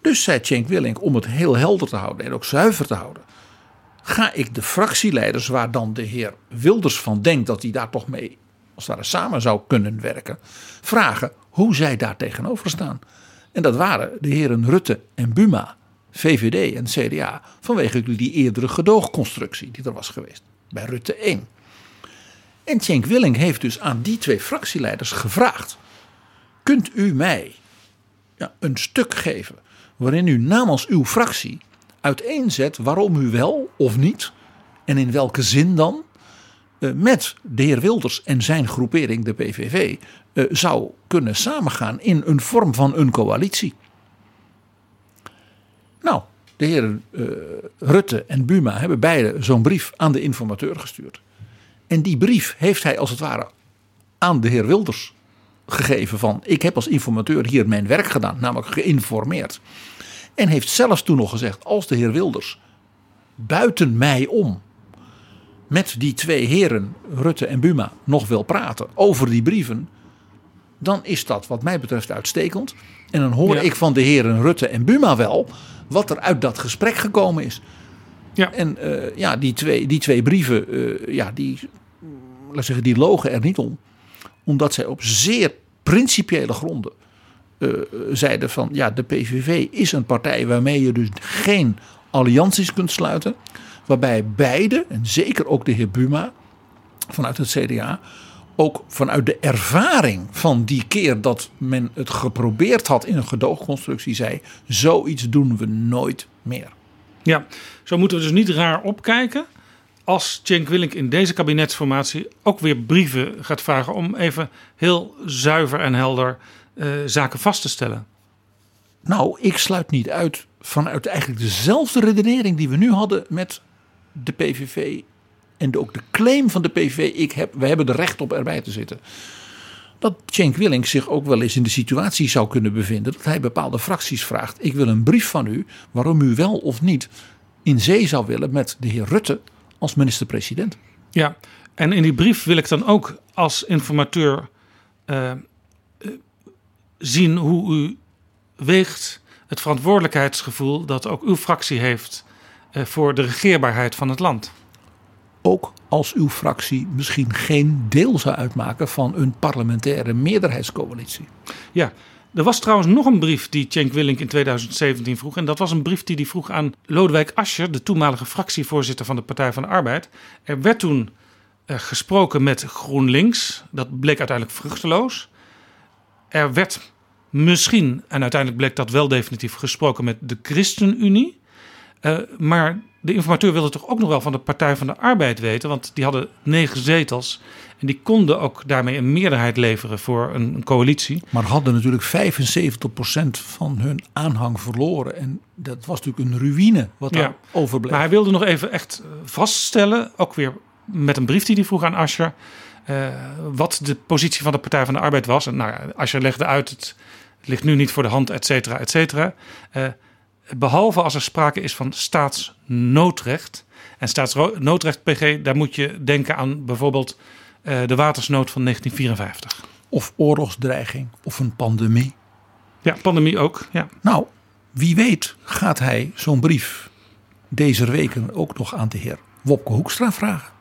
G: Dus zei Cenk Willink, om het heel helder te houden en ook zuiver te houden, ga ik de fractieleiders, waar dan de heer Wilders van denkt dat hij daar toch mee als het samen zou kunnen werken, vragen hoe zij daar tegenover staan. En dat waren de heren Rutte en Buma, VVD en CDA, vanwege die eerdere gedoogconstructie die er was geweest bij Rutte 1. En Cenk Willing heeft dus aan die twee fractieleiders gevraagd: kunt u mij ja, een stuk geven waarin u namens uw fractie uiteenzet waarom u wel of niet en in welke zin dan eh, met de heer Wilders en zijn groepering, de PVV, eh, zou kunnen samengaan in een vorm van een coalitie. Nou, de heren uh, Rutte en Buma hebben beide zo'n brief aan de informateur gestuurd. En die brief heeft hij als het ware aan de heer Wilders gegeven van ik heb als informateur hier mijn werk gedaan, namelijk geïnformeerd. En heeft zelfs toen nog gezegd als de heer Wilders buiten mij om met die twee heren, Rutte en Buma, nog wil praten over die brieven, dan is dat wat mij betreft uitstekend. En dan hoor ik van de heren Rutte en Buma wel wat er uit dat gesprek gekomen is. Ja. En uh, ja, die twee, die twee brieven, uh, ja, die, laat zeggen, die logen er niet om. Omdat zij op zeer principiële gronden uh, zeiden van ja, de PVV is een partij waarmee je dus geen allianties kunt sluiten. Waarbij beide, en zeker ook de heer Buma vanuit het CDA, ook vanuit de ervaring van die keer dat men het geprobeerd had in een gedoogconstructie, zei: zoiets doen we nooit meer.
F: Ja, zo moeten we dus niet raar opkijken als Cenk Willink in deze kabinetsformatie ook weer brieven gaat vragen om even heel zuiver en helder uh, zaken vast te stellen.
G: Nou, ik sluit niet uit vanuit eigenlijk dezelfde redenering die we nu hadden met de PVV en ook de claim van de PVV, ik heb, we hebben de recht op erbij te zitten. Dat Cenk Willink zich ook wel eens in de situatie zou kunnen bevinden dat hij bepaalde fracties vraagt: ik wil een brief van u waarom u wel of niet in zee zou willen met de heer Rutte als minister-president.
F: Ja, en in die brief wil ik dan ook als informateur uh, zien hoe u weegt het verantwoordelijkheidsgevoel dat ook uw fractie heeft uh, voor de regeerbaarheid van het land.
G: Ook als uw fractie misschien geen deel zou uitmaken van een parlementaire meerderheidscoalitie.
F: Ja, er was trouwens nog een brief die Cenk Willink in 2017 vroeg. En dat was een brief die hij vroeg aan Lodewijk Asscher, de toenmalige fractievoorzitter van de Partij van de Arbeid. Er werd toen uh, gesproken met GroenLinks. Dat bleek uiteindelijk vruchteloos. Er werd misschien, en uiteindelijk bleek dat wel definitief, gesproken met de ChristenUnie. Uh, maar de informateur wilde toch ook nog wel van de Partij van de Arbeid weten, want die hadden negen zetels. En die konden ook daarmee een meerderheid leveren voor een, een coalitie.
G: Maar hadden natuurlijk 75% van hun aanhang verloren. En dat was natuurlijk een ruïne wat daar overbleef.
F: Maar hij wilde nog even echt vaststellen, ook weer met een brief die hij vroeg aan Asscher. Uh, wat de positie van de Partij van de Arbeid was. En nou, Asscher legde uit, het ligt nu niet voor de hand, et cetera, et cetera. Uh, behalve als er sprake is van staatsnoodrecht. En staatsnoodrecht, PG, daar moet je denken aan bijvoorbeeld uh, de watersnood van 1954.
G: Of oorlogsdreiging of een pandemie.
F: Ja, pandemie ook. Ja.
G: Nou, wie weet gaat hij zo'n brief deze weken ook nog aan de heer Wopke Hoekstra vragen.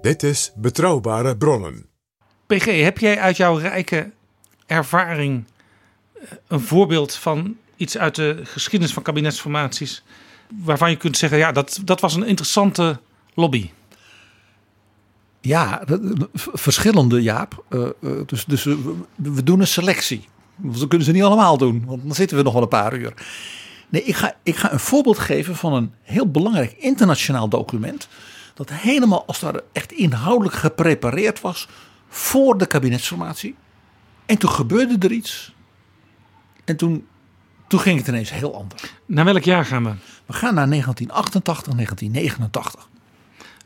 E: Dit is Betrouwbare Bronnen.
F: PG, heb jij uit jouw rijke ervaring een voorbeeld van iets uit de geschiedenis van kabinetsformaties. waarvan je kunt zeggen: ja, dat, dat was een interessante lobby?
G: Ja, verschillende, Jaap. Uh, dus dus we, doen een selectie. We kunnen ze niet allemaal doen, want dan zitten we nog wel een paar uur. Nee, ik ga, ik ga een voorbeeld geven van een heel belangrijk internationaal document. Dat helemaal als daar echt inhoudelijk geprepareerd was voor de kabinetsformatie. En toen gebeurde er iets en toen, toen ging het ineens heel anders.
F: Naar welk jaar gaan we?
G: We gaan naar 1988, 1989.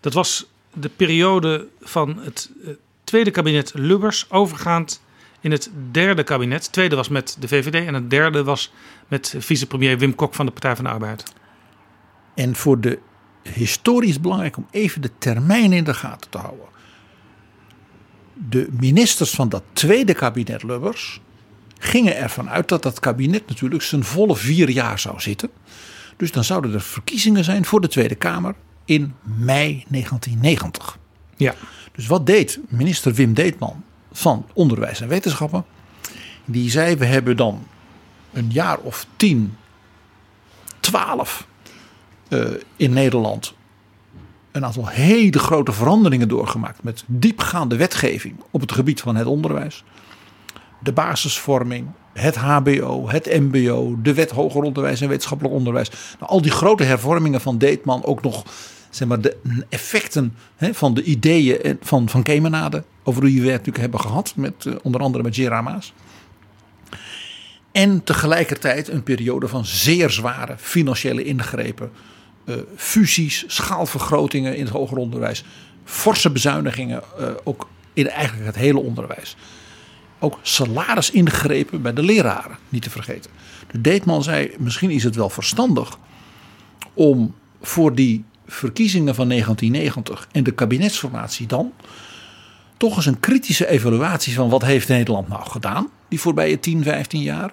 F: Dat was de periode van het eh, tweede kabinet Lubbers, overgaand in het derde kabinet. Het tweede was met de VVD en het derde was met vicepremier Wim Kok van de Partij van de Arbeid.
G: En voor de historisch belangrijk om even de termijn in de gaten te houden. De ministers van dat tweede kabinet Lubbers gingen ervan uit dat dat kabinet natuurlijk zijn volle vier jaar zou zitten. Dus dan zouden er verkiezingen zijn voor de Tweede Kamer in mei 1990.
F: Ja.
G: Dus wat deed minister Wim Deetman van Onderwijs en Wetenschappen? Die zei: We hebben dan een jaar of tien, twaalf uh, in Nederland een aantal hele grote veranderingen doorgemaakt. Met diepgaande wetgeving op het gebied van het onderwijs. De basisvorming, het HBO, het MBO, de wet hoger onderwijs en wetenschappelijk onderwijs. Nou, al die grote hervormingen van Deetman ook nog zeg maar, de effecten hè, van de ideeën van, van Kemenade. Over wie we natuurlijk hebben gehad, met, uh, onder andere met Gerard Maas. En tegelijkertijd een periode van zeer zware financiële ingrepen. Uh, fusies, schaalvergrotingen in het hoger onderwijs. Forse bezuinigingen uh, ook in eigenlijk het hele onderwijs. Ook salarisingrepen bij de leraren, niet te vergeten. De Deetman zei, misschien is het wel verstandig om voor die verkiezingen van 1990 en de kabinetsformatie dan toch eens een kritische evaluatie van wat heeft Nederland nou gedaan die voorbije 10, 15 jaar.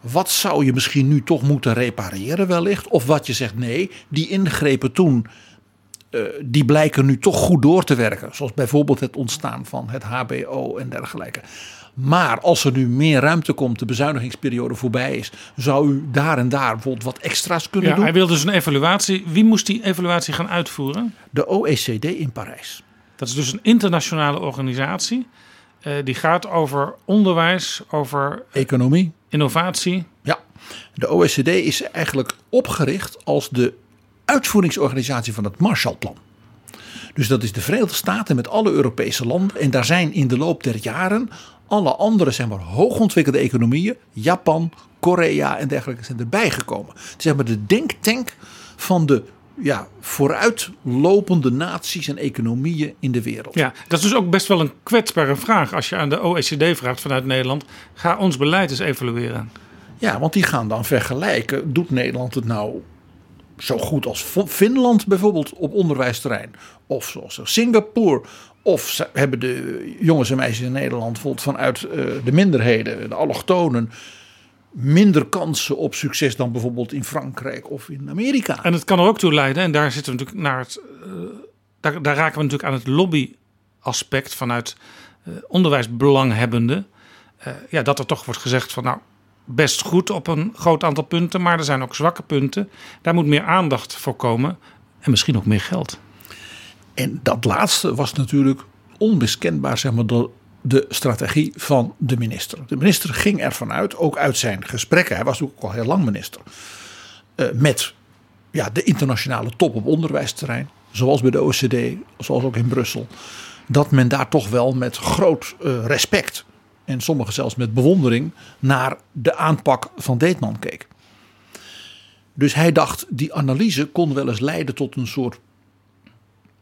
G: Wat zou je misschien nu toch moeten repareren wellicht? Of wat je zegt nee, die ingrepen toen uh, die blijken nu toch goed door te werken. Zoals bijvoorbeeld het ontstaan van het HBO en dergelijke. Maar als er nu meer ruimte komt, de bezuinigingsperiode voorbij is, zou u daar en daar bijvoorbeeld wat extra's kunnen
F: ja,
G: doen?
F: Hij wilde dus een evaluatie. Wie moest die evaluatie gaan uitvoeren?
G: De OECD in Parijs.
F: Dat is dus een internationale organisatie. Uh, die gaat over onderwijs, over
G: economie,
F: innovatie.
G: Ja, de OECD is eigenlijk opgericht als de uitvoeringsorganisatie van het Marshallplan. Dus dat is de Verenigde Staten met alle Europese landen. En daar zijn in de loop der jaren alle andere zeg maar, hoogontwikkelde economieën, Japan, Korea en dergelijke, zijn erbij gekomen. Het is zeg maar de denktank van de ja, vooruitlopende naties en economieën in de wereld.
F: Ja, dat is dus ook best wel een kwetsbare vraag als je aan de OECD vraagt vanuit Nederland: ga ons beleid eens evalueren.
G: Ja, want die gaan dan vergelijken. Doet Nederland het nou zo goed als Finland bijvoorbeeld op onderwijsterrein? Of zoals Singapore? Of hebben de jongens en meisjes in Nederland bijvoorbeeld vanuit de minderheden, de allochtonen, minder kansen op succes dan bijvoorbeeld in Frankrijk of in Amerika?
F: En het kan er ook toe leiden, en daar zitten we natuurlijk naar het. Uh, daar, daar, raken we natuurlijk aan het lobbyaspect vanuit uh, onderwijsbelanghebbenden. Uh, ja, dat er toch wordt gezegd van nou best goed op een groot aantal punten, maar er zijn ook zwakke punten. Daar moet meer aandacht voor komen en misschien ook meer geld.
G: En dat laatste was natuurlijk onmiskenbaar, zeg maar, de, de strategie van de minister. De minister ging ervan uit, ook uit zijn gesprekken, hij was ook al heel lang minister, uh, met ja, de internationale top op onderwijsterrein, zoals bij de OECD, zoals ook in Brussel, dat men daar toch wel met groot uh, respect en sommigen zelfs met bewondering naar de aanpak van Deetman keek. Dus hij dacht, die analyse kon wel eens leiden tot een soort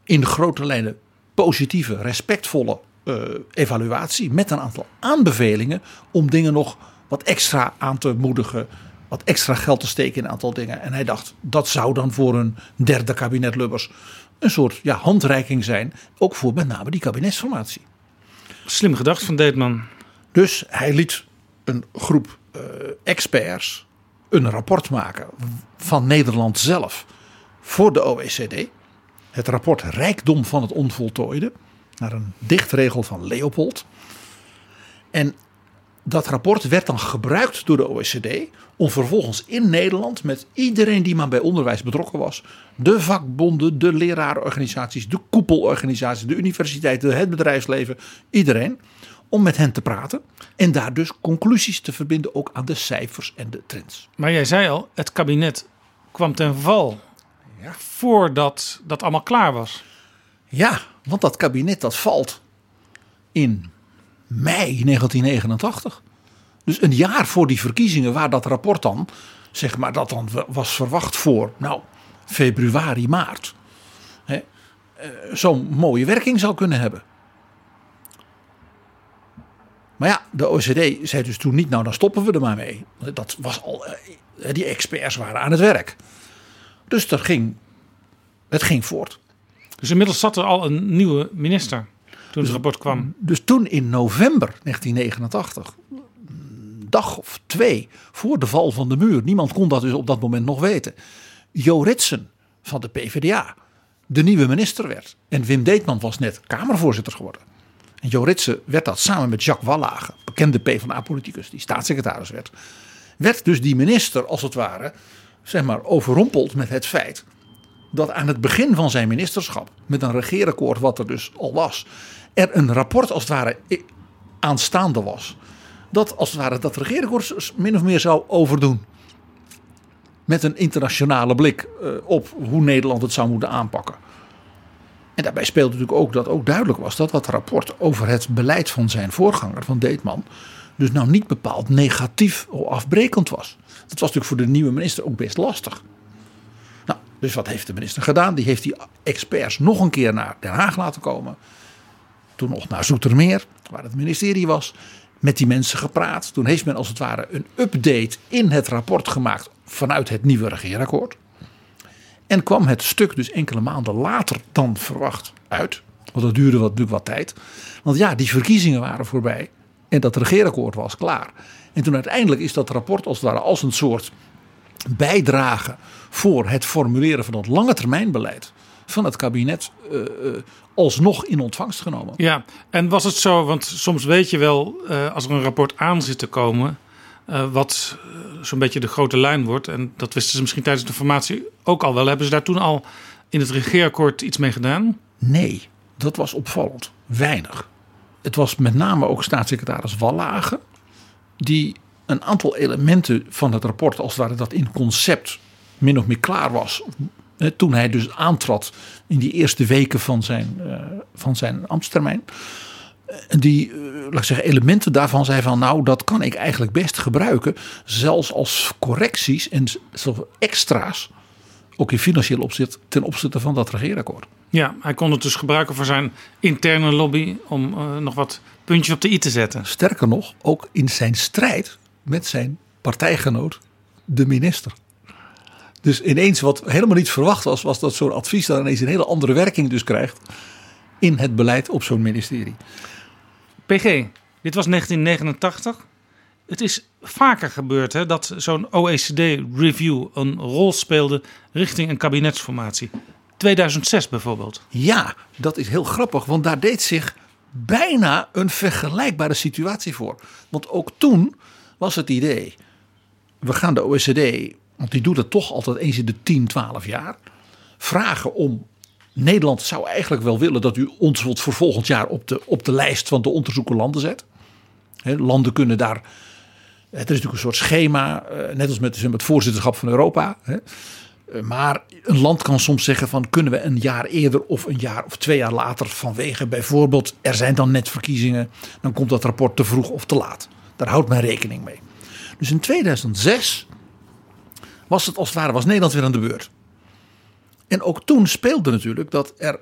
G: in grote lijnen positieve, respectvolle uh, evaluatie met een aantal aanbevelingen om dingen nog wat extra aan te moedigen, wat extra geld te steken in een aantal dingen. En hij dacht, dat zou dan voor een derde kabinet Lubbers een soort ja, handreiking zijn, ook voor met name die kabinetsformatie.
F: Slim gedacht van Deetman.
G: Dus hij liet een groep uh, experts een rapport maken van Nederland zelf voor de OECD. Het rapport Rijkdom van het Onvoltooide, naar een dichtregel van Leopold. En dat rapport werd dan gebruikt door de OECD om vervolgens in Nederland met iedereen die maar bij onderwijs betrokken was, de vakbonden, de lerarenorganisaties, de koepelorganisaties, de universiteiten, het bedrijfsleven, iedereen, om met hen te praten en daar dus conclusies te verbinden ook aan de cijfers en de trends.
F: Maar jij zei al, het kabinet kwam ten val ja. voordat dat allemaal klaar was.
G: Ja, want dat kabinet dat valt in mei 1989. Dus een jaar voor die verkiezingen waar dat rapport dan, zeg maar, dat dan was verwacht voor, nou, februari, maart. Zo'n mooie werking zou kunnen hebben. Maar ja, de OECD zei dus toen niet, nou dan stoppen we er maar mee. Dat was al, die experts waren aan het werk. Dus dat ging, het ging voort.
F: Dus inmiddels zat er al een nieuwe minister toen
G: dus,
F: het rapport kwam.
G: Dus toen in november 1989, dag of twee voor de val van de muur, niemand kon dat dus op dat moment nog weten. Jo Ritsen van de PvdA, de nieuwe minister werd. En Wim Deetman was net Kamervoorzitter geworden. En Jo Ritsen werd dat samen met Jacques Wallage, bekende PvdA-politicus, die staatssecretaris werd. Werd dus die minister als het ware, zeg maar, overrompeld met het feit dat aan het begin van zijn ministerschap, met een regeerakkoord wat er dus al was, er een rapport als het ware aanstaande was. Dat als het ware dat regeerakkoord min of meer zou overdoen. Met een internationale blik eh, op hoe Nederland het zou moeten aanpakken. En daarbij speelde natuurlijk ook dat ook duidelijk was dat dat rapport over het beleid van zijn voorganger, van Deetman, dus nou niet bepaald negatief of afbrekend was. Dat was natuurlijk voor de nieuwe minister ook best lastig. Nou, dus wat heeft de minister gedaan? Die heeft die experts nog een keer naar Den Haag laten komen. Toen nog naar Zoetermeer, waar het ministerie was. Met die mensen gepraat. Toen heeft men als het ware een update in het rapport gemaakt vanuit het nieuwe regeerakkoord. En kwam het stuk dus enkele maanden later dan verwacht uit. Want dat duurde wat, wat tijd. Want ja, die verkiezingen waren voorbij. En dat regeerakkoord was klaar. En toen uiteindelijk is dat rapport als het ware als een soort bijdrage voor het formuleren van het lange termijnbeleid van het kabinet uh, alsnog in ontvangst genomen.
F: Ja, en was het zo, want soms weet je wel uh, als er een rapport aan zit te komen, wat zo'n beetje de grote lijn wordt. En dat wisten ze misschien tijdens de formatie ook al wel. Hebben ze daar toen al in het regeerakkoord iets mee gedaan?
G: Nee, dat was opvallend. Weinig. Het was met name ook staatssecretaris Wallage die een aantal elementen van het rapport, als het ware dat in concept min of meer klaar was. Toen hij dus aantrad in die eerste weken van zijn, uh, van zijn ambtstermijn. Die, uh, laat ik zeggen, elementen daarvan zei van nou dat kan ik eigenlijk best gebruiken. Zelfs als correcties en extra's. Ook in financieel opzicht ten opzichte van dat regeerakkoord.
F: Ja, hij kon het dus gebruiken voor zijn interne lobby om uh, nog wat puntjes op de i te zetten.
G: Sterker nog, ook in zijn strijd met zijn partijgenoot, de minister. Dus ineens wat helemaal niet verwacht was, was dat zo'n advies dan ineens een hele andere werking dus krijgt in het beleid op zo'n ministerie.
F: PG, dit was 1989. Het is vaker gebeurd hè, dat zo'n OECD-review een rol speelde richting een kabinetsformatie. 2006 bijvoorbeeld.
G: Ja, dat is heel grappig, want daar deed zich bijna een vergelijkbare situatie voor. Want ook toen was het idee: we gaan de OECD, want die doet het toch altijd eens in de 10, 12 jaar, vragen om. Nederland zou eigenlijk wel willen dat u ons voor volgend jaar op de, op de lijst van de onderzoeken landen zet. Landen kunnen daar. Het is natuurlijk een soort schema, eh, net als met, het voorzitterschap van Europa. Eh, maar een land kan soms zeggen van kunnen we een jaar eerder of een jaar of twee jaar later vanwege bijvoorbeeld er zijn dan net verkiezingen, dan komt dat rapport te vroeg of te laat. Daar houdt men rekening mee. Dus in 2006 was het als het ware was Nederland weer aan de beurt. En ook toen speelde natuurlijk dat er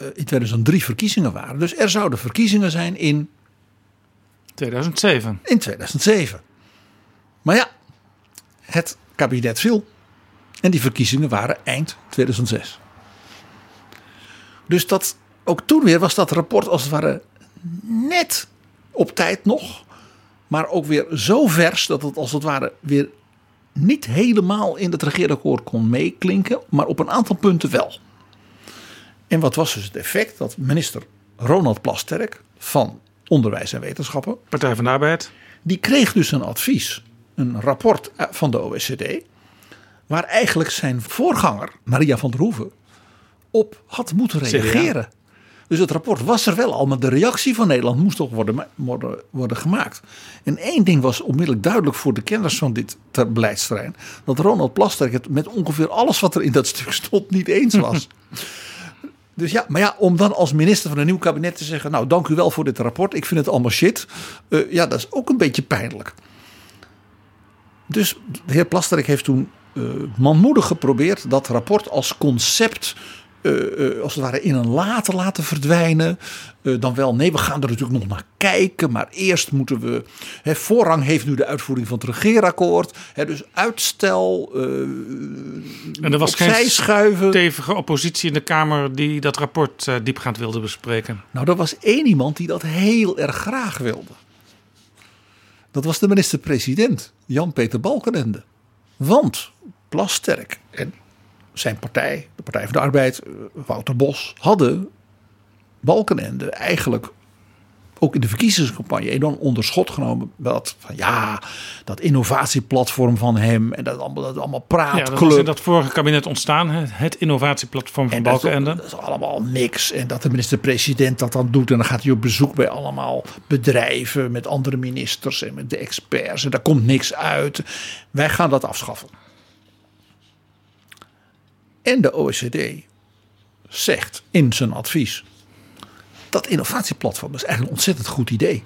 G: uh, in 2003 verkiezingen waren. Dus er zouden verkiezingen zijn in
F: 2007.
G: In 2007. Maar ja, het kabinet viel. En die verkiezingen waren eind 2006. Dus dat, ook toen weer was dat rapport als het ware net op tijd nog. Maar ook weer zo vers dat het als het ware weer niet helemaal in het regeerakkoord kon meeklinken. Maar op een aantal punten wel. En wat was dus het effect? Dat minister Ronald Plasterk van Onderwijs en Wetenschappen.
F: Partij van de Arbeid.
G: Die kreeg dus een advies, een rapport van de OECD waar eigenlijk zijn voorganger, Maria van der Hoeven, op had moeten reageren. Dus het rapport was er wel al, maar de reactie van Nederland moest toch worden, worden, worden gemaakt. En één ding was onmiddellijk duidelijk voor de kenners van dit beleidsterrein: dat Ronald Plasterk het met ongeveer alles wat er in dat stuk stond niet eens was. Dus ja, maar ja, om dan als minister van een nieuw kabinet te zeggen: Nou, dank u wel voor dit rapport, ik vind het allemaal shit. Uh, ja, dat is ook een beetje pijnlijk. Dus de heer Plasterk heeft toen uh, manmoedig geprobeerd dat rapport als concept als het ware in een later laten verdwijnen. dan wel, nee, we gaan er natuurlijk nog naar kijken. Maar eerst moeten we. Hè, voorrang heeft nu de uitvoering van het regeerakkoord. Hè, dus uitstel.
F: en er was geen schuiven. stevige oppositie in de Kamer die dat rapport diepgaand wilde bespreken.
G: Nou, er was één iemand die dat heel erg graag wilde. Dat was de minister-president, Jan-Peter Balkenende. Want Plasterk en zijn partij, de Partij van de Arbeid, eh, Wouter Bos, hadden Balkenende eigenlijk ook in de verkiezingscampagne enorm onder schot genomen. Dat van ja, dat innovatieplatform van hem en dat allemaal, dat allemaal praatclub.
F: Ja, dat was in dat vorige kabinet ontstaan, het innovatieplatform van
G: En dat, is-
F: Balkenende.
G: dat is allemaal niks. En dat de minister-president dat dan doet. En dan gaat hij op bezoek bij allemaal bedrijven met andere ministers en met de experts. En daar komt niks uit. Wij gaan dat afschaffen. En de OECD zegt in zijn advies. Dat innovatieplatform is eigenlijk een ontzettend goed idee.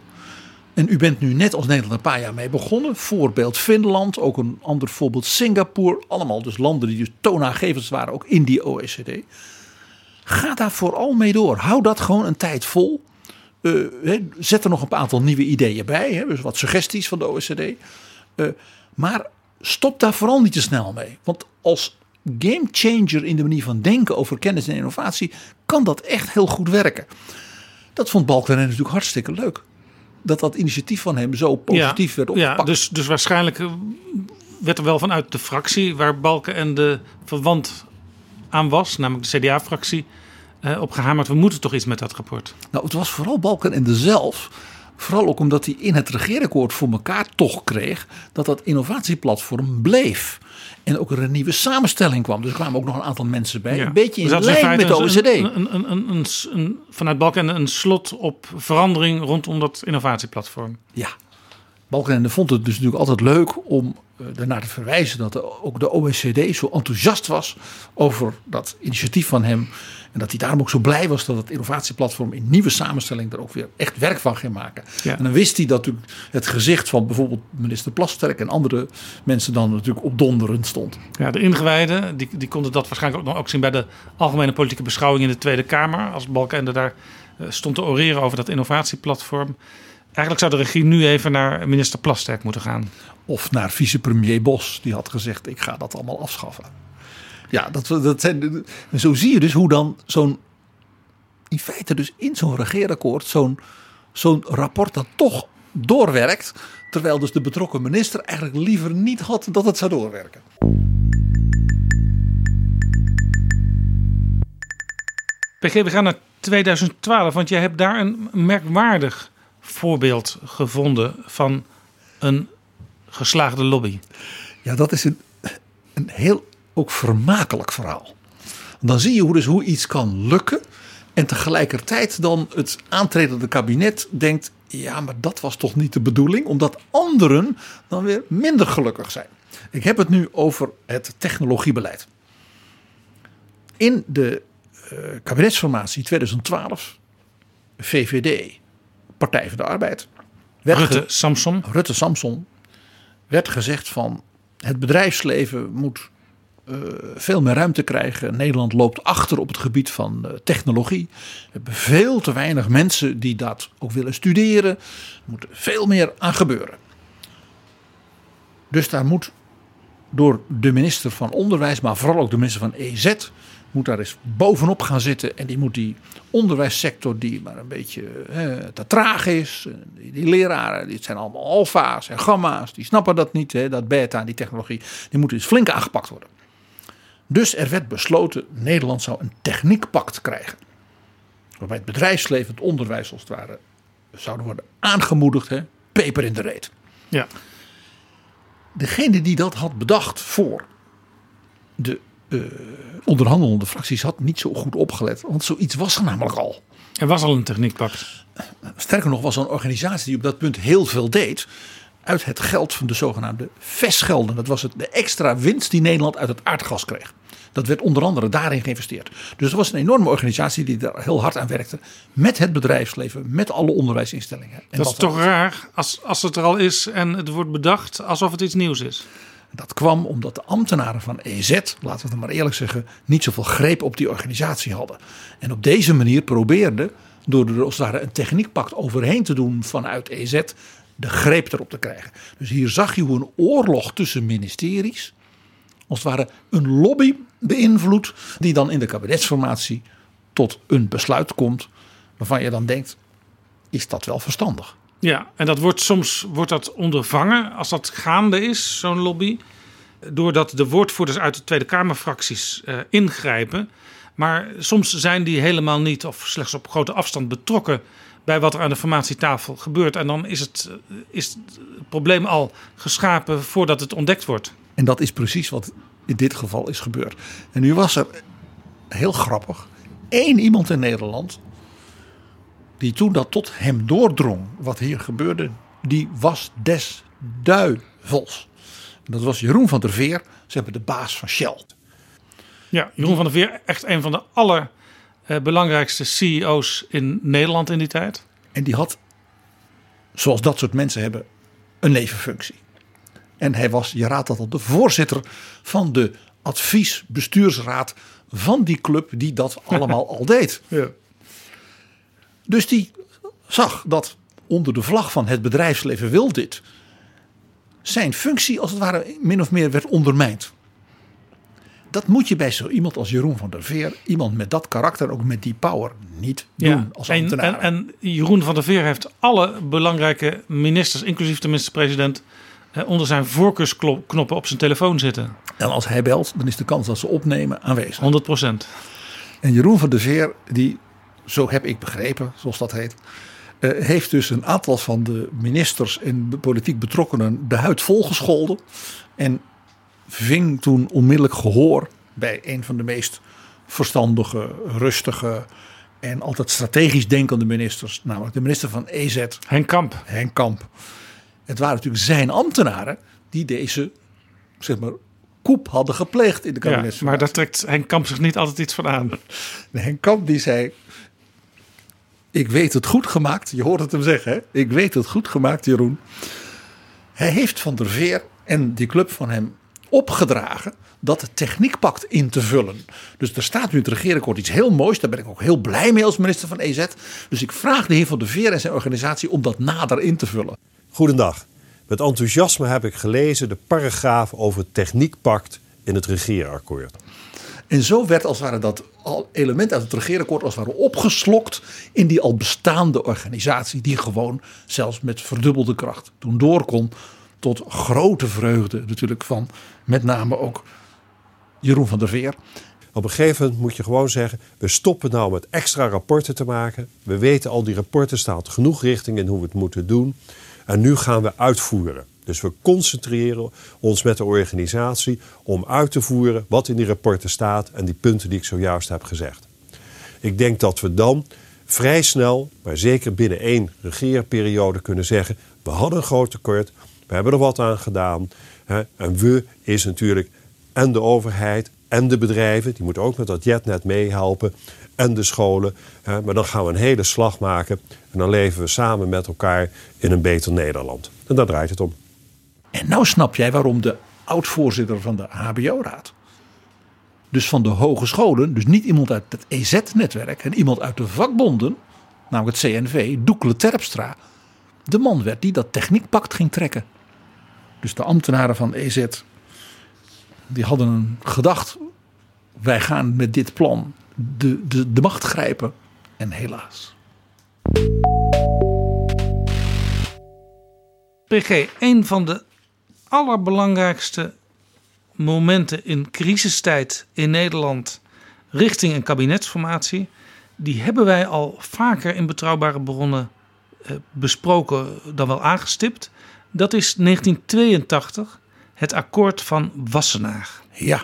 G: En u bent nu net als Nederland een paar jaar mee begonnen. Voorbeeld Finland, ook een ander voorbeeld Singapore. Allemaal dus landen die dus toonaangevend waren ook in die OECD. Ga daar vooral mee door. Hou dat gewoon een tijd vol. Eh, zet er nog een aantal nieuwe ideeën bij. Hè, dus wat suggesties van de OECD. Eh, maar stop daar vooral niet te snel mee. Want als game changer in de manier van denken over kennis en innovatie... kan dat echt heel goed werken. Dat vond Balkenende natuurlijk hartstikke leuk. Dat dat initiatief van hem zo positief werd
F: ja,
G: opgepakt.
F: dus, dus waarschijnlijk eh, werd er wel vanuit de fractie waar Balkenende verwant aan was, namelijk de CDA-fractie, eh, op gehamerd. We moeten toch iets met dat rapport.
G: Nou, het was vooral Balkenende zelf. Vooral ook omdat hij in het regeerakkoord voor elkaar toch kreeg dat dat innovatieplatform bleef. En ook er een nieuwe samenstelling kwam. Dus er kwamen ook nog een aantal mensen bij. Een beetje in
F: Dus dat is
G: lijn met de OECD.
F: Een, vanuit Balkenende een slot op verandering rondom dat innovatieplatform.
G: Ja. Balkenende vond het dus natuurlijk altijd leuk om eh, ernaar te verwijzen dat de- ook de OECD zo enthousiast was over dat initiatief van hem. En dat hij daarom ook zo blij was dat het innovatieplatform in nieuwe samenstelling er ook weer echt werk van ging maken.
F: Ja.
G: En dan wist hij dat natuurlijk het gezicht van bijvoorbeeld minister Plasterk en andere mensen dan natuurlijk op donderend stond.
F: Ja, de ingewijden die, die konden dat waarschijnlijk ook nog ook zien bij de algemene politieke beschouwing in de Tweede Kamer. Als Balkenende daar eh, stond te oreren over dat innovatieplatform. Eigenlijk zou de regie nu even naar minister Plasterk moeten gaan.
G: Of naar vicepremier Bos, die had gezegd: ik ga dat allemaal afschaffen. Ja, dat, dat zijn, en zo zie je dus hoe dan zo'n, in feite dus in zo'n regeerakkoord, zo'n zo'n rapport dat toch doorwerkt. Terwijl dus de betrokken minister eigenlijk liever niet had dat het zou doorwerken.
F: PG, we gaan naar 2012, want jij hebt daar een merkwaardig voorbeeld gevonden van een geslaagde lobby.
G: Ja, dat is een, een heel ook vermakelijk verhaal. Dan zie je hoe, dus hoe iets kan lukken. En tegelijkertijd dan het aantredende kabinet denkt... ja, maar dat was toch niet de bedoeling? Omdat anderen dan weer minder gelukkig zijn. Ik heb het nu over het technologiebeleid. In de eh, kabinetsformatie 2012, VVD, Partij van de Arbeid... werd
F: Rutte, Samson.
G: Rutte Samson werd gezegd van het bedrijfsleven moet eh, veel meer ruimte krijgen. Nederland loopt achter op het gebied van eh, technologie. We hebben veel te weinig mensen die dat ook willen studeren. Er moet veel meer aan gebeuren. Dus daar moet door de minister van Onderwijs, maar vooral ook de minister van EZ, moet daar eens bovenop gaan zitten. En die moet die onderwijssector, die maar een beetje eh, te traag is. en Die, die leraren, dit zijn allemaal alfa's en gamma's, die snappen dat niet, hè, dat beta, die technologie. Die moeten dus flink aangepakt worden. Dus er werd besloten, Nederland zou een techniekpact krijgen. Waarbij het bedrijfsleven, het onderwijs als het ware, zouden worden aangemoedigd. Hè, peper in de reet.
F: Ja.
G: Degene die dat had bedacht voor de eh, onderhandelende fracties had niet zo goed opgelet. Want zoiets was er namelijk al.
F: Er was al een techniekpact.
G: Sterker nog, was er een organisatie die op dat punt heel veel deed. Uit het geld van de zogenaamde vestgelden. Dat was het, de extra winst die Nederland uit het aardgas kreeg. Dat werd onder andere daarin geïnvesteerd. Dus er was een enorme organisatie die daar heel hard aan werkte. Met het bedrijfsleven, met alle onderwijsinstellingen. En
F: dat is toch raar als, als het er al is en het wordt bedacht alsof het iets nieuws is.
G: Dat kwam omdat de ambtenaren van EZ, laten we het maar eerlijk zeggen, niet zoveel greep op die organisatie hadden. En op deze manier probeerden, door er als het een techniekpact overheen te doen vanuit EZ, de greep erop te krijgen. Dus hier zag je hoe een oorlog tussen ministeries, als het ware een lobby beïnvloedt, die dan in de kabinetsformatie tot een besluit komt, waarvan je dan denkt, is dat wel verstandig?
F: Ja, en dat wordt soms wordt dat ondervangen als dat gaande is, zo'n lobby. doordat de woordvoerders uit de Tweede Kamerfracties uh, ingrijpen. Maar soms zijn die helemaal niet of slechts op grote afstand betrokken bij wat er aan de formatietafel gebeurt. En dan is het, is het probleem al geschapen voordat het ontdekt wordt.
G: En dat is precies wat in dit geval is gebeurd. En nu was er heel grappig één iemand in Nederland die toen dat tot hem doordrong wat hier gebeurde, die was des duivels. Dat was Jeroen van der Veer, ze hebben de baas van Shell.
F: Ja, Jeroen van der Veer, echt een van de allerbelangrijkste CEO's in Nederland in die tijd.
G: En die had, zoals dat soort mensen hebben, een nevenfunctie. En hij was, je raadt dat al, de voorzitter van de adviesbestuursraad van die club die dat allemaal al deed. Ja. Dus die zag dat onder de vlag van het bedrijfsleven wil dit zijn functie als het ware min of meer werd ondermijnd. Dat moet je bij zo iemand als Jeroen van der Veer, iemand met dat karakter, ook met die power, niet doen als ambtenaar.
F: En, en, Jeroen van der Veer heeft alle belangrijke ministers, inclusief de minister-president, onder zijn voorkeursknoppen op zijn telefoon zitten.
G: En als hij belt, dan is de kans dat ze opnemen aanwezig.
F: 100 procent.
G: En Jeroen van der Veer, die, zo heb ik begrepen, zoals dat heet, uh, heeft dus een aantal van de ministers en politiek betrokkenen de huid volgescholden. En ving toen onmiddellijk gehoor bij een van de meest verstandige, rustige en altijd strategisch denkende ministers, namelijk de minister van EZ.
F: Henk Kamp.
G: Henk Kamp. Het waren natuurlijk zijn ambtenaren die deze, zeg maar, koep hadden gepleegd in de kabinetsformatie.
F: Ja, maar daar trekt Henk Kamp zich niet altijd iets van aan.
G: Henk Kamp die zei, ik weet het goed gemaakt. Je hoort het hem zeggen, hè? Ik weet het goed gemaakt, Jeroen. Hij heeft Van der Veer en die club van hem opgedragen dat techniekpact in te vullen. Dus er staat nu in het regeerakkoord iets heel moois. Daar ben ik ook heel blij mee als minister van EZ. Dus ik vraag de heer Van der Veer en zijn organisatie om dat nader in te vullen.
I: Goedendag. Met enthousiasme heb ik gelezen de paragraaf over het techniekpact in het regeerakkoord.
G: En zo werd als het ware dat element uit het regeerakkoord als het ware opgeslokt in die al bestaande organisatie. Die gewoon zelfs met verdubbelde kracht toen door kon. Tot grote vreugde natuurlijk van met name ook Jeroen van der Veer.
I: Op een gegeven moment moet je gewoon zeggen: we stoppen nou met extra rapporten te maken. We weten al die rapporten staat genoeg richting in hoe we het moeten doen. En nu gaan we uitvoeren. Dus we concentreren ons met de organisatie om uit te voeren wat in die rapporten staat en die punten die ik zojuist heb gezegd. Ik denk dat we dan vrij snel, maar zeker binnen één regeerperiode kunnen zeggen: we hadden een groot tekort, we hebben er wat aan gedaan. Hè, en we is natuurlijk en de overheid en de bedrijven, die moeten ook met dat jetnet meehelpen, en de scholen. Hè, maar dan gaan we een hele slag maken en dan leven we samen met elkaar in een beter Nederland. En daar draait het om.
G: En nou snap jij waarom de oud-voorzitter van de HBO-raad, dus van de hogescholen, dus niet iemand uit het EZ-netwerk en iemand uit de vakbonden, namelijk het CNV, Doekle Terpstra, de man werd die dat techniekpact ging trekken. Dus de ambtenaren van EZ, die hadden gedacht, wij gaan met dit plan de, de, de macht grijpen. En helaas.
F: PG, een van de allerbelangrijkste momenten in crisistijd in Nederland richting een kabinetsformatie, die hebben wij al vaker in betrouwbare bronnen eh, besproken dan wel aangestipt. Dat is 1982, het akkoord van Wassenaar.
G: Ja,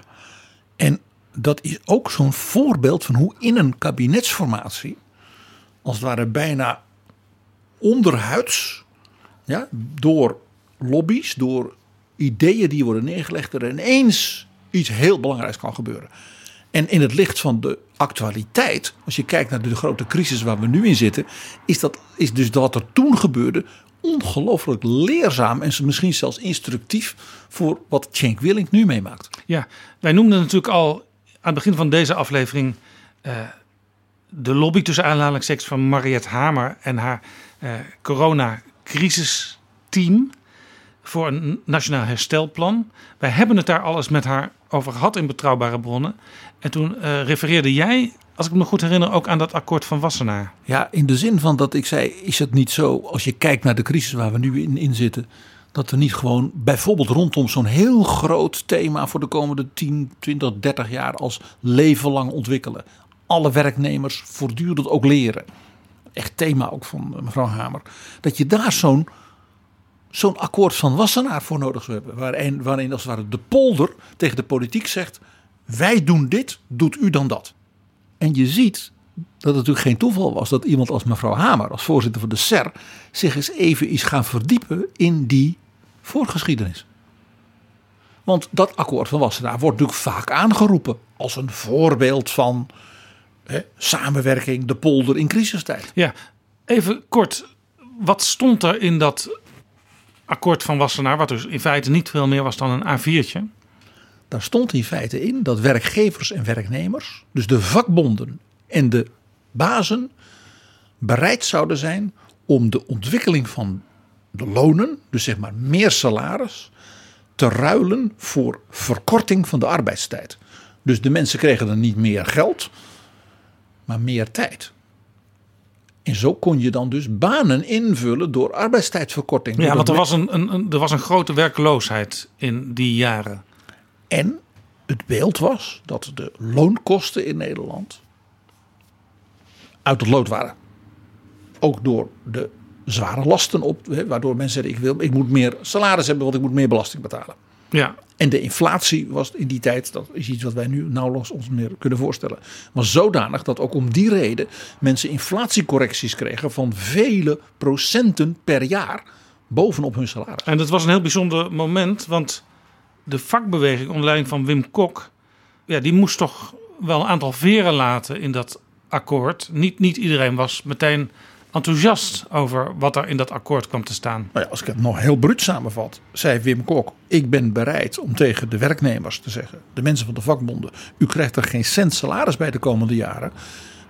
G: en dat is ook zo'n voorbeeld van hoe in een kabinetsformatie, als het ware bijna onderhuids, ja, door lobby's, door ideeën die worden neergelegd, er ineens iets heel belangrijks kan gebeuren. En in het licht van de actualiteit, als je kijkt naar de grote crisis waar we nu in zitten, is, dat, is dus wat er toen gebeurde ongelooflijk leerzaam en misschien zelfs instructief voor wat Cenk Willink nu meemaakt.
F: Ja, wij noemden natuurlijk al aan het begin van deze aflevering uh, de lobby tussen aanhalingstekens van Mariette Hamer en haar uh, coronacrisisteam voor een nationaal herstelplan. Wij hebben het daar alles met haar over gehad in betrouwbare bronnen. En toen uh, refereerde jij, als ik me goed herinner, ook aan dat akkoord van Wassenaar.
G: Ja, in de zin van dat ik zei, is het niet zo, als je kijkt naar de crisis waar we nu in, in zitten, dat er niet gewoon bijvoorbeeld rondom zo'n heel groot thema voor de komende 10, 20, 30 jaar als leven lang ontwikkelen. Alle werknemers voortdurend ook leren. Echt thema ook van eh, mevrouw Hamer. Dat je daar zo'n zo'n akkoord van Wassenaar voor nodig zou hebben. Waarin, waarin als het ware de polder tegen de politiek zegt: wij doen dit, doet u dan dat. En je ziet dat het natuurlijk geen toeval was dat iemand als mevrouw Hamer, als voorzitter van de SER, zich eens even is gaan verdiepen in die voorgeschiedenis. Want dat akkoord van Wassenaar wordt natuurlijk vaak aangeroepen als een voorbeeld van hè, samenwerking, de polder in crisistijd.
F: Ja, even kort. Wat stond er in dat akkoord van Wassenaar, wat dus in feite niet veel meer was dan een A4'tje?
G: Daar stond in feite in dat werkgevers en werknemers, dus de vakbonden en de bazen, bereid zouden zijn om de ontwikkeling van de lonen, dus zeg maar meer salaris, te ruilen voor verkorting van de arbeidstijd. Dus de mensen kregen dan niet meer geld, maar meer tijd. En zo kon je dan dus banen invullen door arbeidstijdverkorting.
F: Ja, want er was een, een, een, er was een grote werkloosheid in die jaren.
G: En het beeld was dat de loonkosten in Nederland uit het lood waren. Ook door de zware lasten op, waardoor mensen zeiden: ik, wil, ik moet meer salaris hebben, want ik moet meer belasting betalen.
F: Ja.
G: En de inflatie was in die tijd, dat is iets wat wij nu nauwelijks ons meer kunnen voorstellen, was zodanig dat ook om die reden mensen inflatiecorrecties kregen van vele procenten per jaar bovenop hun salaris.
F: En dat was een heel bijzonder moment, want de vakbeweging onder leiding van Wim Kok, ja, die moest toch wel een aantal veren laten in dat akkoord. Niet, niet iedereen was meteen enthousiast over wat er in dat akkoord kwam te staan.
G: Nou ja, als ik het nog heel bruut samenvat, zei Wim Kok: Ik ben bereid om tegen de werknemers te zeggen, de mensen van de vakbonden, u krijgt er geen cent salaris bij de komende jaren.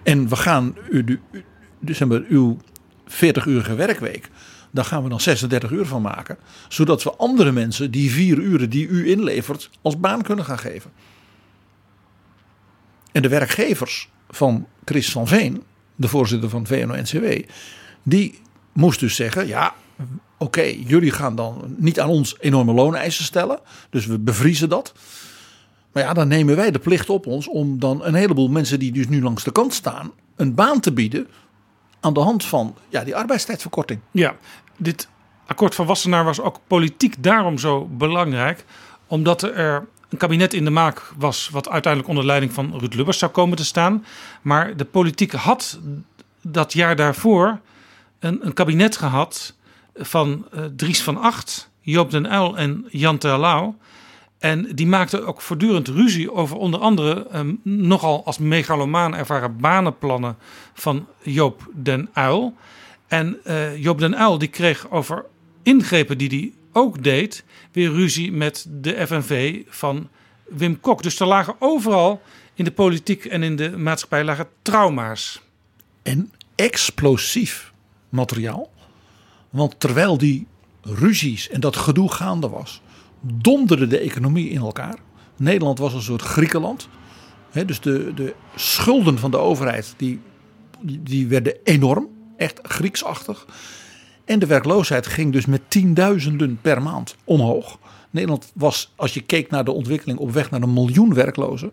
G: En we gaan u, uw 40-urige werkweek, daar gaan we dan 36 uur van maken. Zodat we andere mensen die vier uren die u inlevert als baan kunnen gaan geven. En de werkgevers van Chris van Veen, de voorzitter van VNO-NCW, die moest dus zeggen: ja, oké, jullie gaan dan niet aan ons enorme looneisen stellen, dus we bevriezen dat. Maar ja, dan nemen wij de plicht op ons om dan een heleboel mensen die dus nu langs de kant staan, een baan te bieden aan de hand van ja, die arbeidstijdverkorting.
F: Ja, dit akkoord van Wassenaar was ook politiek daarom zo belangrijk, omdat er een kabinet in de maak was, wat uiteindelijk onder leiding van Ruud Lubbers zou komen te staan. Maar de politiek had dat jaar daarvoor een, een kabinet gehad van uh, Dries van Acht, Joop den Uyl en Jan Terlouw. En die maakten ook voortdurend ruzie over onder andere um, nogal als megalomaan ervaren banenplannen van Joop den Uyl. En uh, Joop den Uyl die kreeg over ingrepen die hij ook deed, weer ruzie met de FNV van Wim Kok. Dus er lagen overal in de politiek en in de maatschappij lagen trauma's.
G: En explosief materiaal. Want terwijl die ruzies en dat gedoe gaande was, donderde de economie in elkaar. Nederland was een soort Griekenland. dus de, de schulden van de overheid die, die werden enorm, echt Grieksachtig. En de werkloosheid ging dus met tienduizenden per maand omhoog. Nederland was, als je keek naar de ontwikkeling, op weg naar een miljoen werklozen.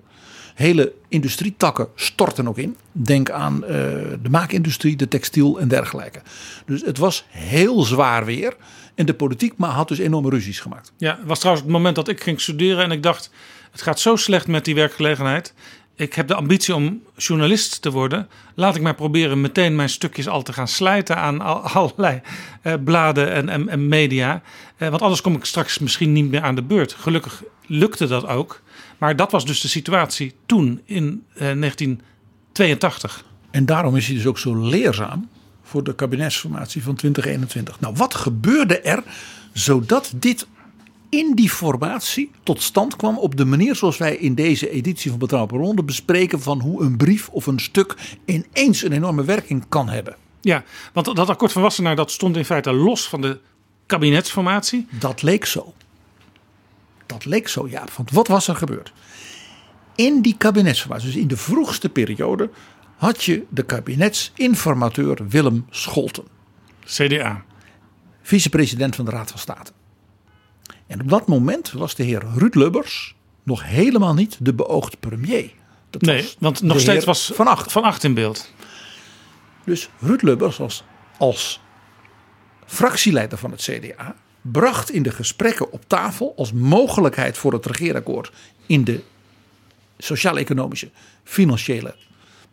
G: Hele industrietakken stortten ook in. Denk aan uh, de maakindustrie, de textiel en dergelijke. Dus het was heel zwaar weer. En de politiek maar had dus enorme ruzies gemaakt.
F: Ja, het was trouwens het moment dat ik ging studeren en ik dacht... het gaat zo slecht met die werkgelegenheid ik heb de ambitie om journalist te worden. Laat ik maar proberen meteen mijn stukjes al te gaan slijten aan allerlei eh, bladen en, en, en media. Eh, want anders kom ik straks misschien niet meer aan de beurt. Gelukkig lukte dat ook. Maar dat was dus de situatie toen in eh, 1982.
G: En daarom is hij dus ook zo leerzaam voor de kabinetsformatie van 2021. Nou, wat gebeurde er zodat dit in die formatie tot stand kwam op de manier zoals wij in deze editie van Betrouwbare Ronde bespreken van hoe een brief of een stuk ineens een enorme werking kan hebben.
F: Ja, want dat akkoord van Wassenaar dat stond in feite los van de kabinetsformatie.
G: Dat leek zo. Dat leek zo, ja. Want wat was er gebeurd? In die kabinetsformatie, dus in de vroegste periode, had je de kabinetsinformateur Willem Scholten.
F: CDA.
G: Vicepresident van de Raad van State. En op dat moment was de heer Ruud Lubbers nog helemaal niet de beoogde premier. Dat
F: nee, want nog steeds was
G: Van Acht.
F: Van Acht in beeld.
G: Dus Ruud Lubbers was als fractieleider van het CDA bracht in de gesprekken op tafel als mogelijkheid voor het regeerakkoord in de sociaal-economische financiële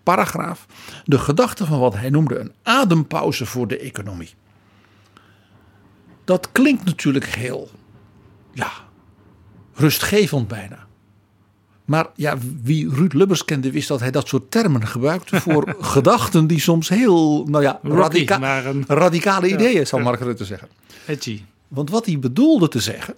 G: paragraaf de gedachte van wat hij noemde een adempauze voor de economie. Dat klinkt natuurlijk heel, ja, rustgevend bijna. Maar ja, wie Ruud Lubbers kende wist dat hij dat soort termen gebruikte voor gedachten die soms heel, nou ja, radica- radicale
F: Ja.
G: ideeën, zal Mark Rutte zeggen.
F: Edgy.
G: Want wat hij bedoelde te zeggen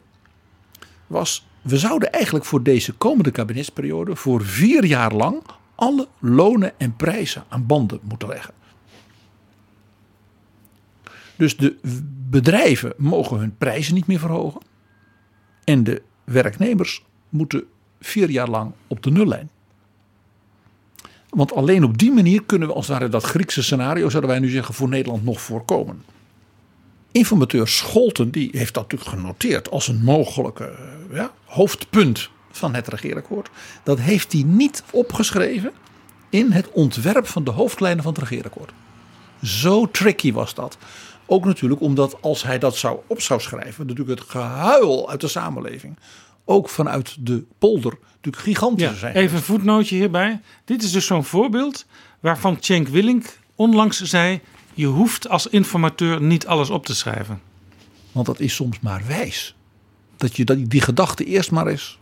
G: was: we zouden eigenlijk voor deze komende kabinetsperiode voor vier jaar lang alle lonen en prijzen aan banden moeten leggen. Dus de bedrijven mogen hun prijzen niet meer verhogen. En de werknemers moeten vier jaar lang op de nullijn. Want alleen op die manier kunnen we als het ware dat Griekse scenario, zouden wij nu zeggen, voor Nederland nog voorkomen. Informateur Scholten die heeft dat natuurlijk genoteerd als een mogelijke eh, ja, hoofdpunt van het regeerakkoord. Dat heeft hij niet opgeschreven in het ontwerp van de hoofdlijnen van het regeerakkoord. Zo tricky was dat. Ook natuurlijk omdat als hij dat zou op zou schrijven, natuurlijk het gehuil uit de samenleving, ook vanuit de polder, natuurlijk gigantisch zou zijn.
F: Even een voetnootje hierbij. Dit is dus zo'n voorbeeld waarvan Cenk Willink onlangs zei: je hoeft als informateur niet alles op te schrijven.
G: Want dat is soms maar wijs. Dat je dat- die gedachte eerst maar eens.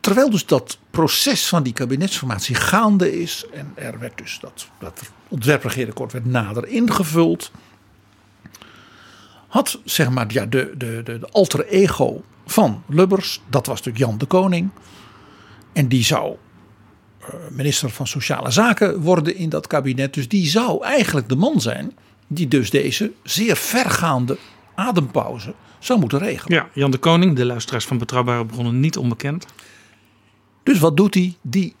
G: Terwijl dus dat proces van die kabinetsformatie gaande is. En er werd dus dat, dat werd nader ingevuld. Had zeg maar ja, de, de, de, de alter ego van Lubbers. Dat was natuurlijk Jan de Koning. En die zou eh, minister van Sociale Zaken worden in dat kabinet. Dus die zou eigenlijk de man zijn die dus deze zeer vergaande adempauze zou moeten regelen.
F: Ja, Jan de Koning, de luisteraars van Betrouwbare Bronnen, niet onbekend.
G: Dus wat doet hij? Die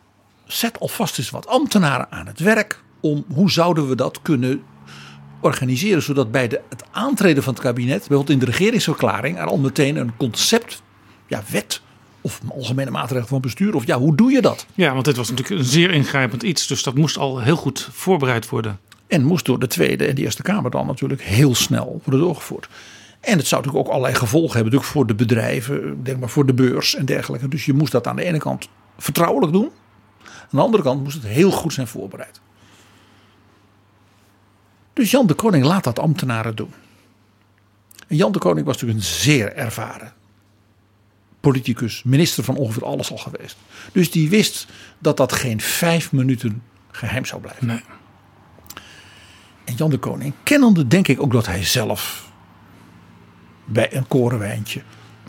G: zet alvast eens wat ambtenaren aan het werk om hoe zouden we dat kunnen organiseren zodat bij de, het aantreden van het kabinet, bijvoorbeeld in de regeringsverklaring, er al meteen een concept, ja, wet of algemene maatregelen van bestuur of ja, hoe doe je dat?
F: Ja, want dit was natuurlijk een zeer ingrijpend iets, dus dat moest al heel goed voorbereid worden.
G: En moest door de Tweede en de Eerste Kamer dan natuurlijk heel snel worden doorgevoerd. En het zou natuurlijk ook allerlei gevolgen hebben, natuurlijk voor de bedrijven, denk maar voor de beurs en dergelijke. Dus je moest dat aan de ene kant vertrouwelijk doen. Aan de andere kant moest het heel goed zijn voorbereid. Dus Jan de Koning laat dat ambtenaren doen. En Jan de Koning was natuurlijk een zeer ervaren politicus, minister van ongeveer alles al geweest. Dus die wist dat dat geen vijf minuten geheim zou blijven.
F: Nee.
G: En Jan de Koning, kennende denk ik ook dat hij zelf bij een korenwijntje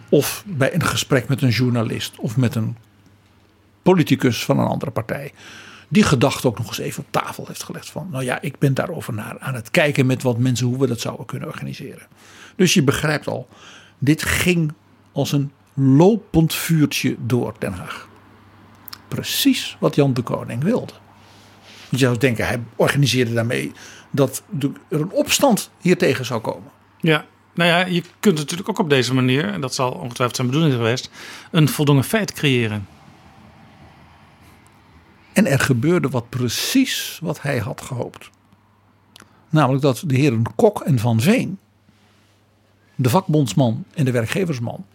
G: of bij een gesprek met een journalist of met een politicus van een andere partij die gedachte ook nog eens even op tafel heeft gelegd van nou ja, ik ben daarover naar aan het kijken met wat mensen hoe we dat zouden kunnen organiseren. Dus je begrijpt al, dit ging als een lopend vuurtje door Den Haag. Precies wat Jan de Koning wilde. Je zou denken, hij organiseerde daarmee dat er een opstand hiertegen zou komen.
F: Ja, nou ja, je kunt natuurlijk ook op deze manier, en dat zal ongetwijfeld zijn bedoeling geweest, een voldongen feit creëren.
G: En er gebeurde wat precies wat hij had gehoopt. Namelijk dat de heren Kok en Van Veen, de vakbondsman en de werkgeversman,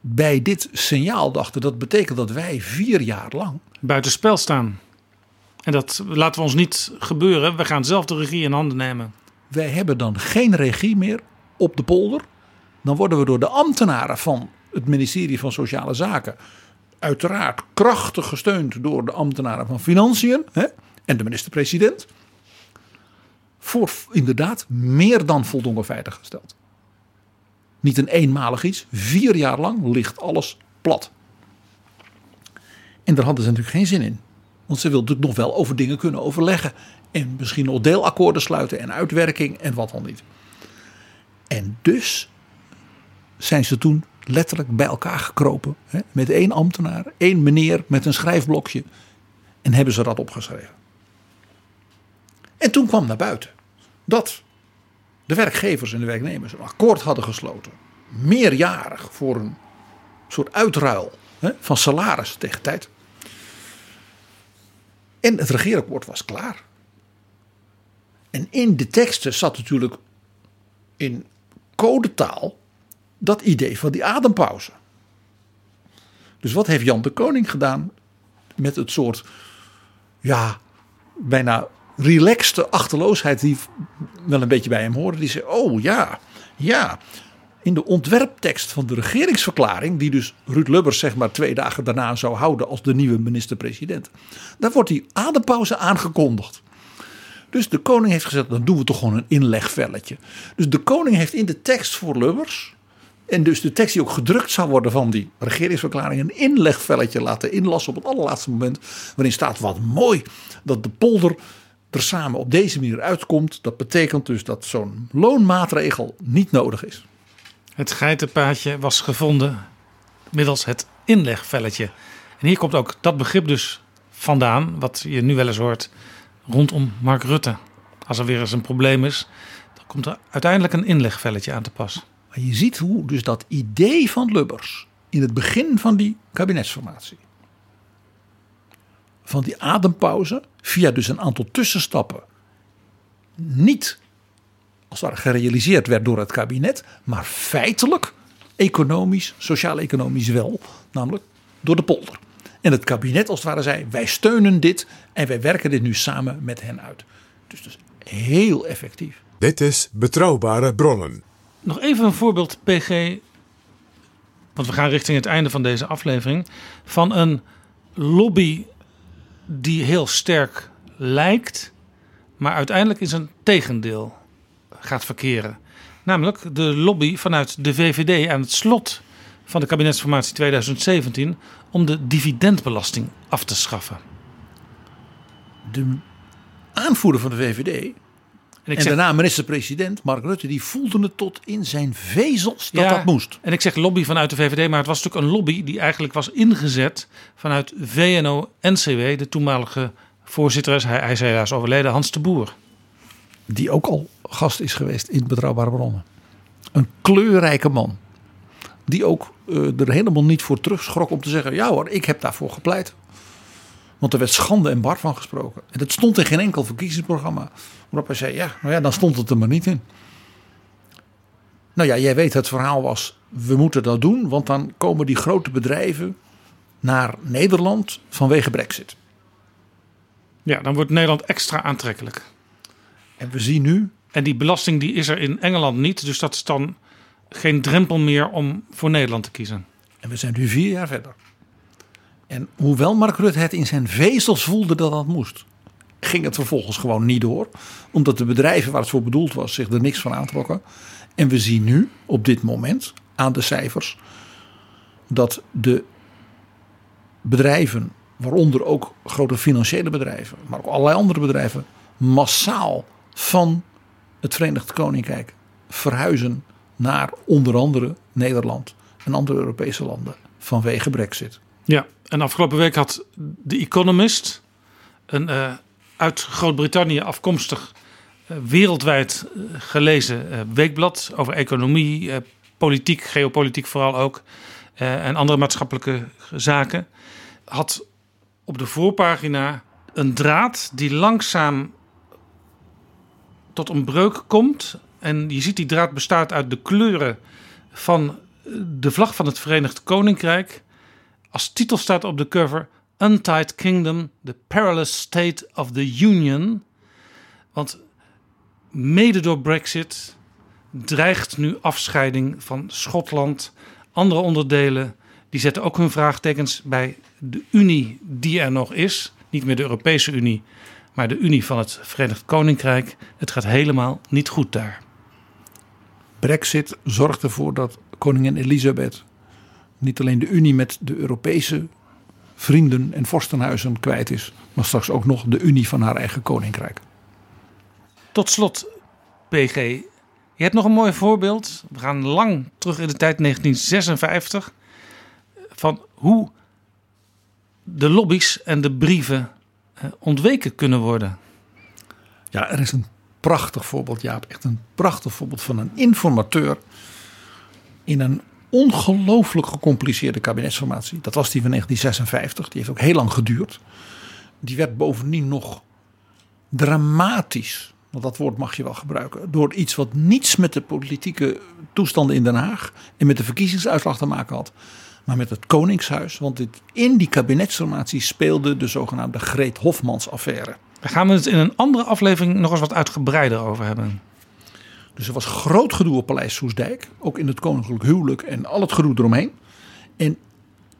G: bij dit signaal dachten dat betekent dat wij vier jaar lang
F: Buitenspel staan. En dat laten we ons niet gebeuren. We gaan zelf de regie in handen nemen.
G: wij hebben dan geen regie meer op de polder. Dan worden we door de ambtenaren van het ministerie van Sociale Zaken uiteraard krachtig gesteund door de ambtenaren van Financiën hè, en de minister-president. Voor inderdaad meer dan voldongen feiten gesteld. Niet een eenmalig iets. Vier jaar lang ligt alles plat. En daar hadden ze natuurlijk geen zin in. Want ze wilden natuurlijk nog wel over dingen kunnen overleggen. En misschien nog deelakkoorden sluiten en uitwerking en wat dan niet. En dus zijn ze toen letterlijk bij elkaar gekropen. Hè, met één ambtenaar, één meneer met een schrijfblokje. En hebben ze dat opgeschreven. En toen kwam naar buiten dat de werkgevers en de werknemers een akkoord hadden gesloten. meerjarig voor een soort uitruil hè, van salaris tegen tijd. En het regeerakkoord was klaar. En in de teksten zat natuurlijk in codetaal dat idee van die adempauze. Dus wat heeft Jan de Koning gedaan met het soort, ja, bijna relaxte achterloosheid die wel een beetje bij hem hoorde. Die zei, oh ja, ja. In de ontwerptekst van de regeringsverklaring, die dus Ruud Lubbers zeg maar twee dagen daarna zou houden als de nieuwe minister-president. Daar wordt die adempauze aangekondigd. Dus de koning heeft gezegd, dan doen we toch gewoon een inlegvelletje. Dus de koning heeft in de tekst voor Lubbers, en dus de tekst die ook gedrukt zou worden van die regeringsverklaring, een inlegvelletje laten inlassen op het allerlaatste moment. Waarin staat wat mooi dat de polder er samen op deze manier uitkomt. Dat betekent dus dat zo'n loonmaatregel niet nodig is.
F: Het geitenpaadje was gevonden middels het inlegvelletje. En hier komt ook dat begrip dus vandaan, wat je nu wel eens hoort rondom Mark Rutte. Als er weer eens een probleem is, dan komt er uiteindelijk een inlegvelletje aan te pas.
G: Maar je ziet hoe dus dat idee van Lubbers in het begin van die kabinetsformatie, van die adempauze, via dus een aantal tussenstappen, niet als het ware gerealiseerd werd door het kabinet, maar feitelijk economisch, sociaal-economisch wel, namelijk door de polder. En het kabinet als het ware zei, wij steunen dit en wij werken dit nu samen met hen uit. Dus, dus heel effectief.
E: Dit is Betrouwbare Bronnen.
F: Nog even een voorbeeld, PG, want we gaan richting het einde van deze aflevering, van een lobby die heel sterk lijkt, maar uiteindelijk in zijn tegendeel gaat verkeren. Namelijk de lobby vanuit de VVD aan het slot van de kabinetsformatie 2017 om de dividendbelasting af te schaffen.
G: De aanvoerder van de VVD en,
F: zeg-
G: daarna minister-president Mark Rutte, die voelde het tot in zijn vezels dat
F: Ja,
G: dat moest.
F: En ik zeg lobby vanuit de VVD, maar het was natuurlijk een lobby die eigenlijk was ingezet vanuit VNO-NCW, de toenmalige voorzitter, is, hij, hij is helaas overleden, Hans de Boer.
G: Die ook al gast is geweest in Betrouwbare Bronnen. Een kleurrijke man. Die ook eh, er helemaal niet voor terugschrok om te zeggen: ja hoor, ik heb daarvoor gepleit. Want er werd schande en bar van gesproken. En dat stond in geen enkel verkiezingsprogramma. Waarop hij zei: ja, nou ja, dan stond het er maar niet in. Nou ja, jij weet, het verhaal was: we moeten dat doen, want dan komen die grote bedrijven naar Nederland vanwege Brexit.
F: Ja, dan wordt Nederland extra aantrekkelijk.
G: En we zien nu.
F: En die belasting die is er in Engeland niet, dus dat is dan geen drempel meer om voor Nederland te kiezen.
G: En we zijn nu vier jaar verder. En hoewel Mark Rutte het in zijn vezels voelde dat dat moest, ging het vervolgens gewoon niet door. Omdat de bedrijven waar het voor bedoeld was zich er niks van aantrokken. En we zien nu op dit moment aan de cijfers dat de bedrijven, waaronder ook grote financiële bedrijven, maar ook allerlei andere bedrijven, massaal van het Verenigd Koninkrijk verhuizen naar onder andere Nederland en andere Europese landen vanwege Brexit.
F: Ja, en afgelopen week had The Economist, een eh, uit Groot-Brittannië afkomstig, eh, wereldwijd eh, gelezen weekblad over economie, politiek, geopolitiek vooral ook, en andere maatschappelijke zaken, had op de voorpagina een draad die langzaam tot een breuk komt. En je ziet die draad bestaat uit de kleuren van de vlag van het Verenigd Koninkrijk. Als titel staat op de cover Untied Kingdom, The Perilous State of the Union. Want mede door Brexit dreigt nu afscheiding van Schotland. Andere onderdelen die zetten ook hun vraagtekens bij de Unie die er nog is. Niet meer de Europese Unie, maar de Unie van het Verenigd Koninkrijk. Het gaat helemaal niet goed daar.
G: Brexit zorgt ervoor dat koningin Elisabeth niet alleen de Unie met de Europese vrienden en vorstenhuizen kwijt is, maar straks ook nog de Unie van haar eigen koninkrijk.
F: Tot slot, PG. Je hebt nog een mooi voorbeeld. We gaan lang terug in de tijd 1956. Van hoe de lobby's en de brieven eh, ontweken kunnen worden.
G: Ja, er is een prachtig voorbeeld, Jaap. Echt een prachtig voorbeeld van een informateur. in een ongelooflijk gecompliceerde kabinetsformatie. Dat was die van 1956. Die heeft ook heel lang geduurd. Die werd bovendien nog dramatisch, want dat woord mag je wel gebruiken, door iets wat niets met de politieke toestanden in Den Haag en met de verkiezingsuitslag te maken had, maar met het Koningshuis. Want dit, in die kabinetsformatie speelde de zogenaamde Greet Hofmans affaire.
F: Daar gaan we het in een andere aflevering nog eens wat uitgebreider over hebben.
G: Dus er was groot gedoe op Paleis Soesdijk, ook in het koninklijk huwelijk en al het gedoe eromheen. En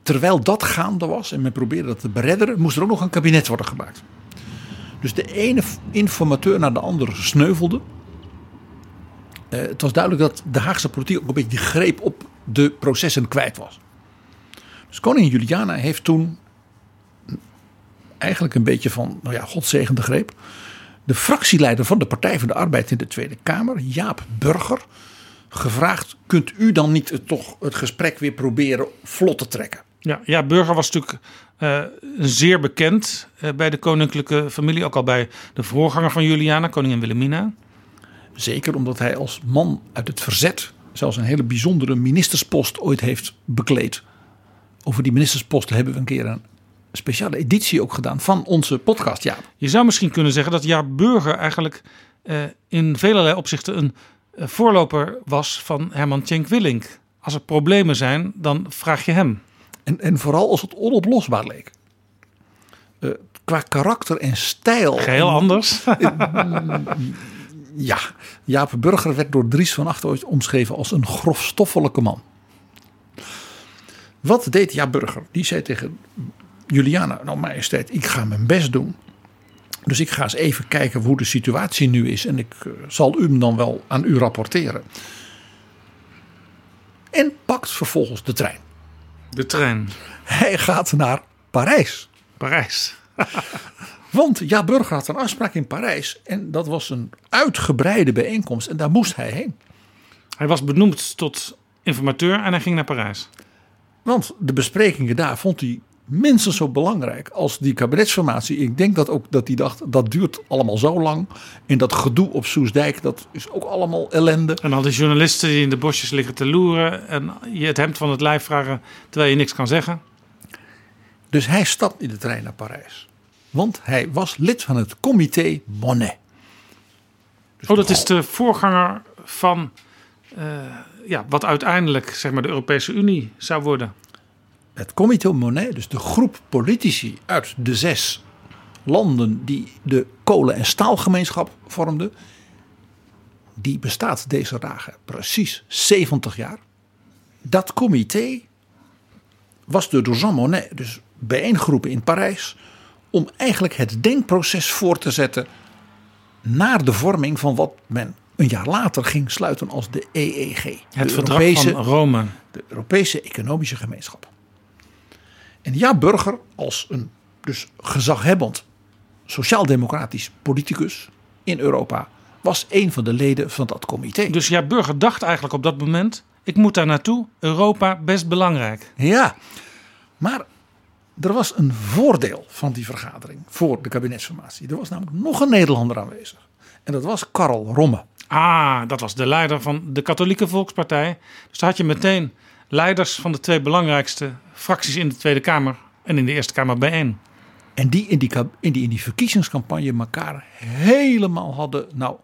G: terwijl dat gaande was en men probeerde dat te beredderen, moest er ook nog een kabinet worden gemaakt. Dus de ene informateur naar de andere sneuvelde. Eh, het was duidelijk dat de Haagse politiek ook een beetje de greep op de processen kwijt was. Dus koningin Juliana heeft toen eigenlijk een beetje van, nou ja, godzegende greep. De fractieleider van de Partij van de Arbeid in de Tweede Kamer, Jaap Burger, gevraagd: kunt u dan niet het, toch het gesprek weer proberen vlot te trekken?
F: Ja, ja Burger was natuurlijk uh, zeer bekend uh, bij de koninklijke familie, ook al bij de voorganger van Juliana, koningin Wilhelmina.
G: Zeker omdat hij als man uit het verzet zelfs een hele bijzondere ministerspost ooit heeft bekleed. Over die ministersposten hebben we een keer een speciale editie ook gedaan van onze podcast. Ja.
F: Je zou misschien kunnen zeggen dat Jaap Burger eigenlijk uh, in velelei opzichten een voorloper was van Herman Tjenk Willink. Als er problemen zijn, dan vraag je hem.
G: En, en vooral als het onoplosbaar leek. Uh, qua karakter en stijl.
F: Geheel anders.
G: ja, Jaap Burger werd door Dries van Acht ooit omschreven als een grofstoffelijke man. Wat deed Jaap Burger? Die zei tegen Juliana, nou majesteit, ik ga mijn best doen. Dus ik ga eens even kijken hoe de situatie nu is. En ik uh, zal u hem dan wel aan u rapporteren. En pakt vervolgens de trein.
F: De trein.
G: Hij gaat naar Parijs.
F: Parijs.
G: Want ja, Burger had een afspraak in Parijs. En dat was een uitgebreide bijeenkomst. En daar moest hij heen.
F: Hij was benoemd tot informateur en hij ging naar Parijs.
G: Want de besprekingen daar vond hij minstens zo belangrijk als die kabinetsformatie. Ik denk dat ook dat hij dacht, dat duurt allemaal zo lang. En dat gedoe op Soesdijk, dat is ook allemaal ellende.
F: En al die journalisten die in de bosjes liggen te loeren en je het hemd van het lijf vragen terwijl je niks kan zeggen.
G: Dus hij stapt in de trein naar Parijs. Want hij was lid van het comité Monet.
F: Dus oh, dat is de voorganger van uh, ja, wat uiteindelijk zeg maar, de Europese Unie zou worden
G: het Comité Monet, dus de groep politici uit de zes landen die de kolen- en staalgemeenschap vormden, die bestaat deze dagen precies 70 jaar. Dat comité was door Jean Monnet dus bijeengeroepen in Parijs om eigenlijk het denkproces voor te zetten naar de vorming van wat men een jaar later ging sluiten als de EEG.
F: Het verdrag Europese, van Rome.
G: De Europese Economische Gemeenschap. En ja, Burger als een dus gezaghebbend sociaal-democratisch politicus in Europa was een van de leden van dat comité.
F: Dus ja, Burger dacht eigenlijk op dat moment: ik moet daar naartoe. Europa best belangrijk.
G: Ja, maar er was een voordeel van die vergadering voor de kabinetsformatie. Er was namelijk nog een Nederlander aanwezig. En dat was Karl Romme.
F: Ah, dat was de leider van de Katholieke Volkspartij. Dus daar had je meteen leiders van de twee belangrijkste fracties in de Tweede Kamer en in de Eerste Kamer bijeen.
G: En die in die, in die, in die verkiezingscampagne elkaar helemaal hadden nou,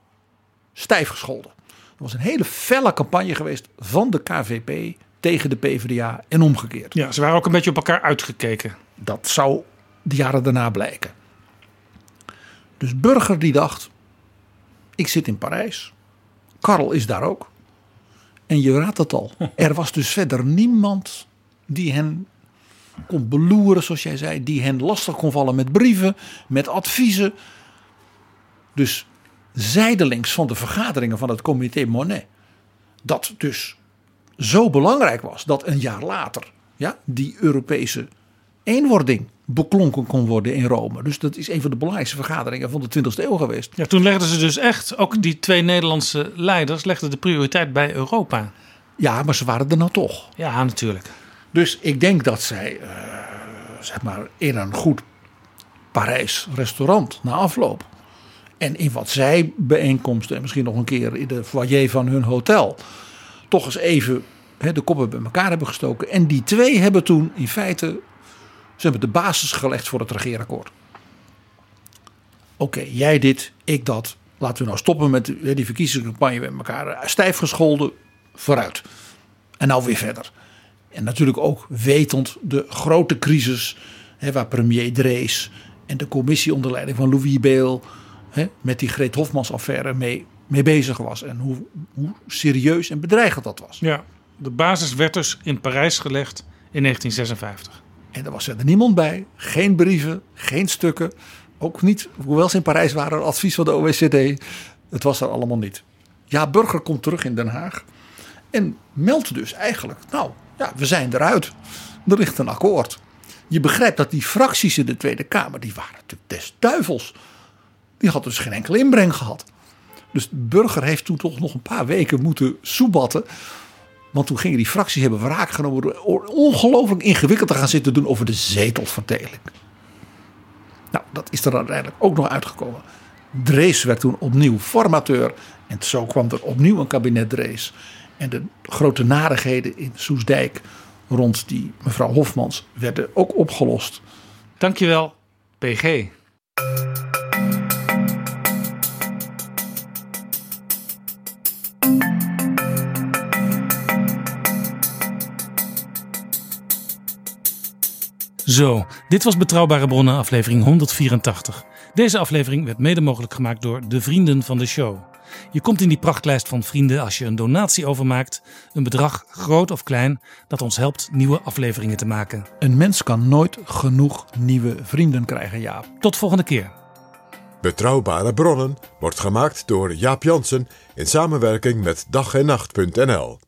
G: stijf gescholden. Er was een hele felle campagne geweest van de KVP tegen de PvdA en omgekeerd.
F: Ja, ze waren ook een beetje op elkaar uitgekeken.
G: Dat zou de jaren daarna blijken. Dus Burger die dacht, ik zit in Parijs. Karl is daar ook. En je raadt het al. Er was dus verder niemand die hen kon beloeren, zoals jij zei. Die hen lastig kon vallen met brieven, met adviezen. Dus zijdelings van de vergaderingen van het comité Monet. Dat dus zo belangrijk was dat een jaar later ja, die Europese eenwording beklonken kon worden in Rome. Dus dat is een van de belangrijkste vergaderingen van de 20e eeuw geweest.
F: Ja, toen legden ze dus echt, ook die twee Nederlandse leiders, legden de prioriteit bij Europa.
G: Ja, maar ze waren er nou toch.
F: Ja, natuurlijk.
G: Dus ik denk dat zij, uh, zeg maar, in een goed Parijs restaurant na afloop. En in wat zij bijeenkomsten en misschien nog een keer in de foyer van hun hotel. Toch eens even de koppen bij elkaar hebben gestoken. En die twee hebben toen in feite ze hebben de basis gelegd voor het regeerakkoord. Oké, jij dit, ik dat. Laten we nou stoppen met die verkiezingscampagne met elkaar stijf gescholden. Vooruit. En nou weer verder. En natuurlijk ook wetend de grote crisis hè, waar premier Drees en de commissie onder leiding van Louis Beel hè, met die Greet Hofmans affaire mee, mee bezig was. En hoe, hoe serieus en bedreigend dat was.
F: Ja, de basis werd dus in Parijs gelegd in 1956.
G: En er was er niemand bij. Geen brieven, geen stukken. Ook niet, hoewel ze in Parijs waren, advies van de OECD. Het was er allemaal niet. Ja, Burger komt terug in Den Haag. En meldt dus eigenlijk, nou ja, we zijn eruit. Er ligt een akkoord. Je begrijpt dat die fracties in de Tweede Kamer, die waren natuurlijk des duivels. Die hadden dus geen enkele inbreng gehad. Dus Burger heeft toen toch nog een paar weken moeten soebatten. Want toen gingen die fracties hebben wraak genomen door ongelooflijk ingewikkeld te gaan zitten doen over de zetelverdeling. Nou, dat is er uiteindelijk ook nog uitgekomen. Drees werd toen opnieuw formateur. En zo kwam er opnieuw een kabinet Drees. En de grote narigheden in Soesdijk rond die mevrouw Hofmans werden ook opgelost.
F: Dankjewel, PG. Zo, dit was Betrouwbare Bronnen, aflevering 184. Deze aflevering werd mede mogelijk gemaakt door de vrienden van de show. Je komt in die prachtlijst van vrienden als je een donatie overmaakt, een bedrag, groot of klein, dat ons helpt nieuwe afleveringen te maken.
G: Een mens kan nooit genoeg nieuwe vrienden krijgen, Jaap.
F: Tot volgende keer.
E: Betrouwbare bronnen wordt gemaakt door Jaap Jansen in samenwerking met dag en nacht.nl.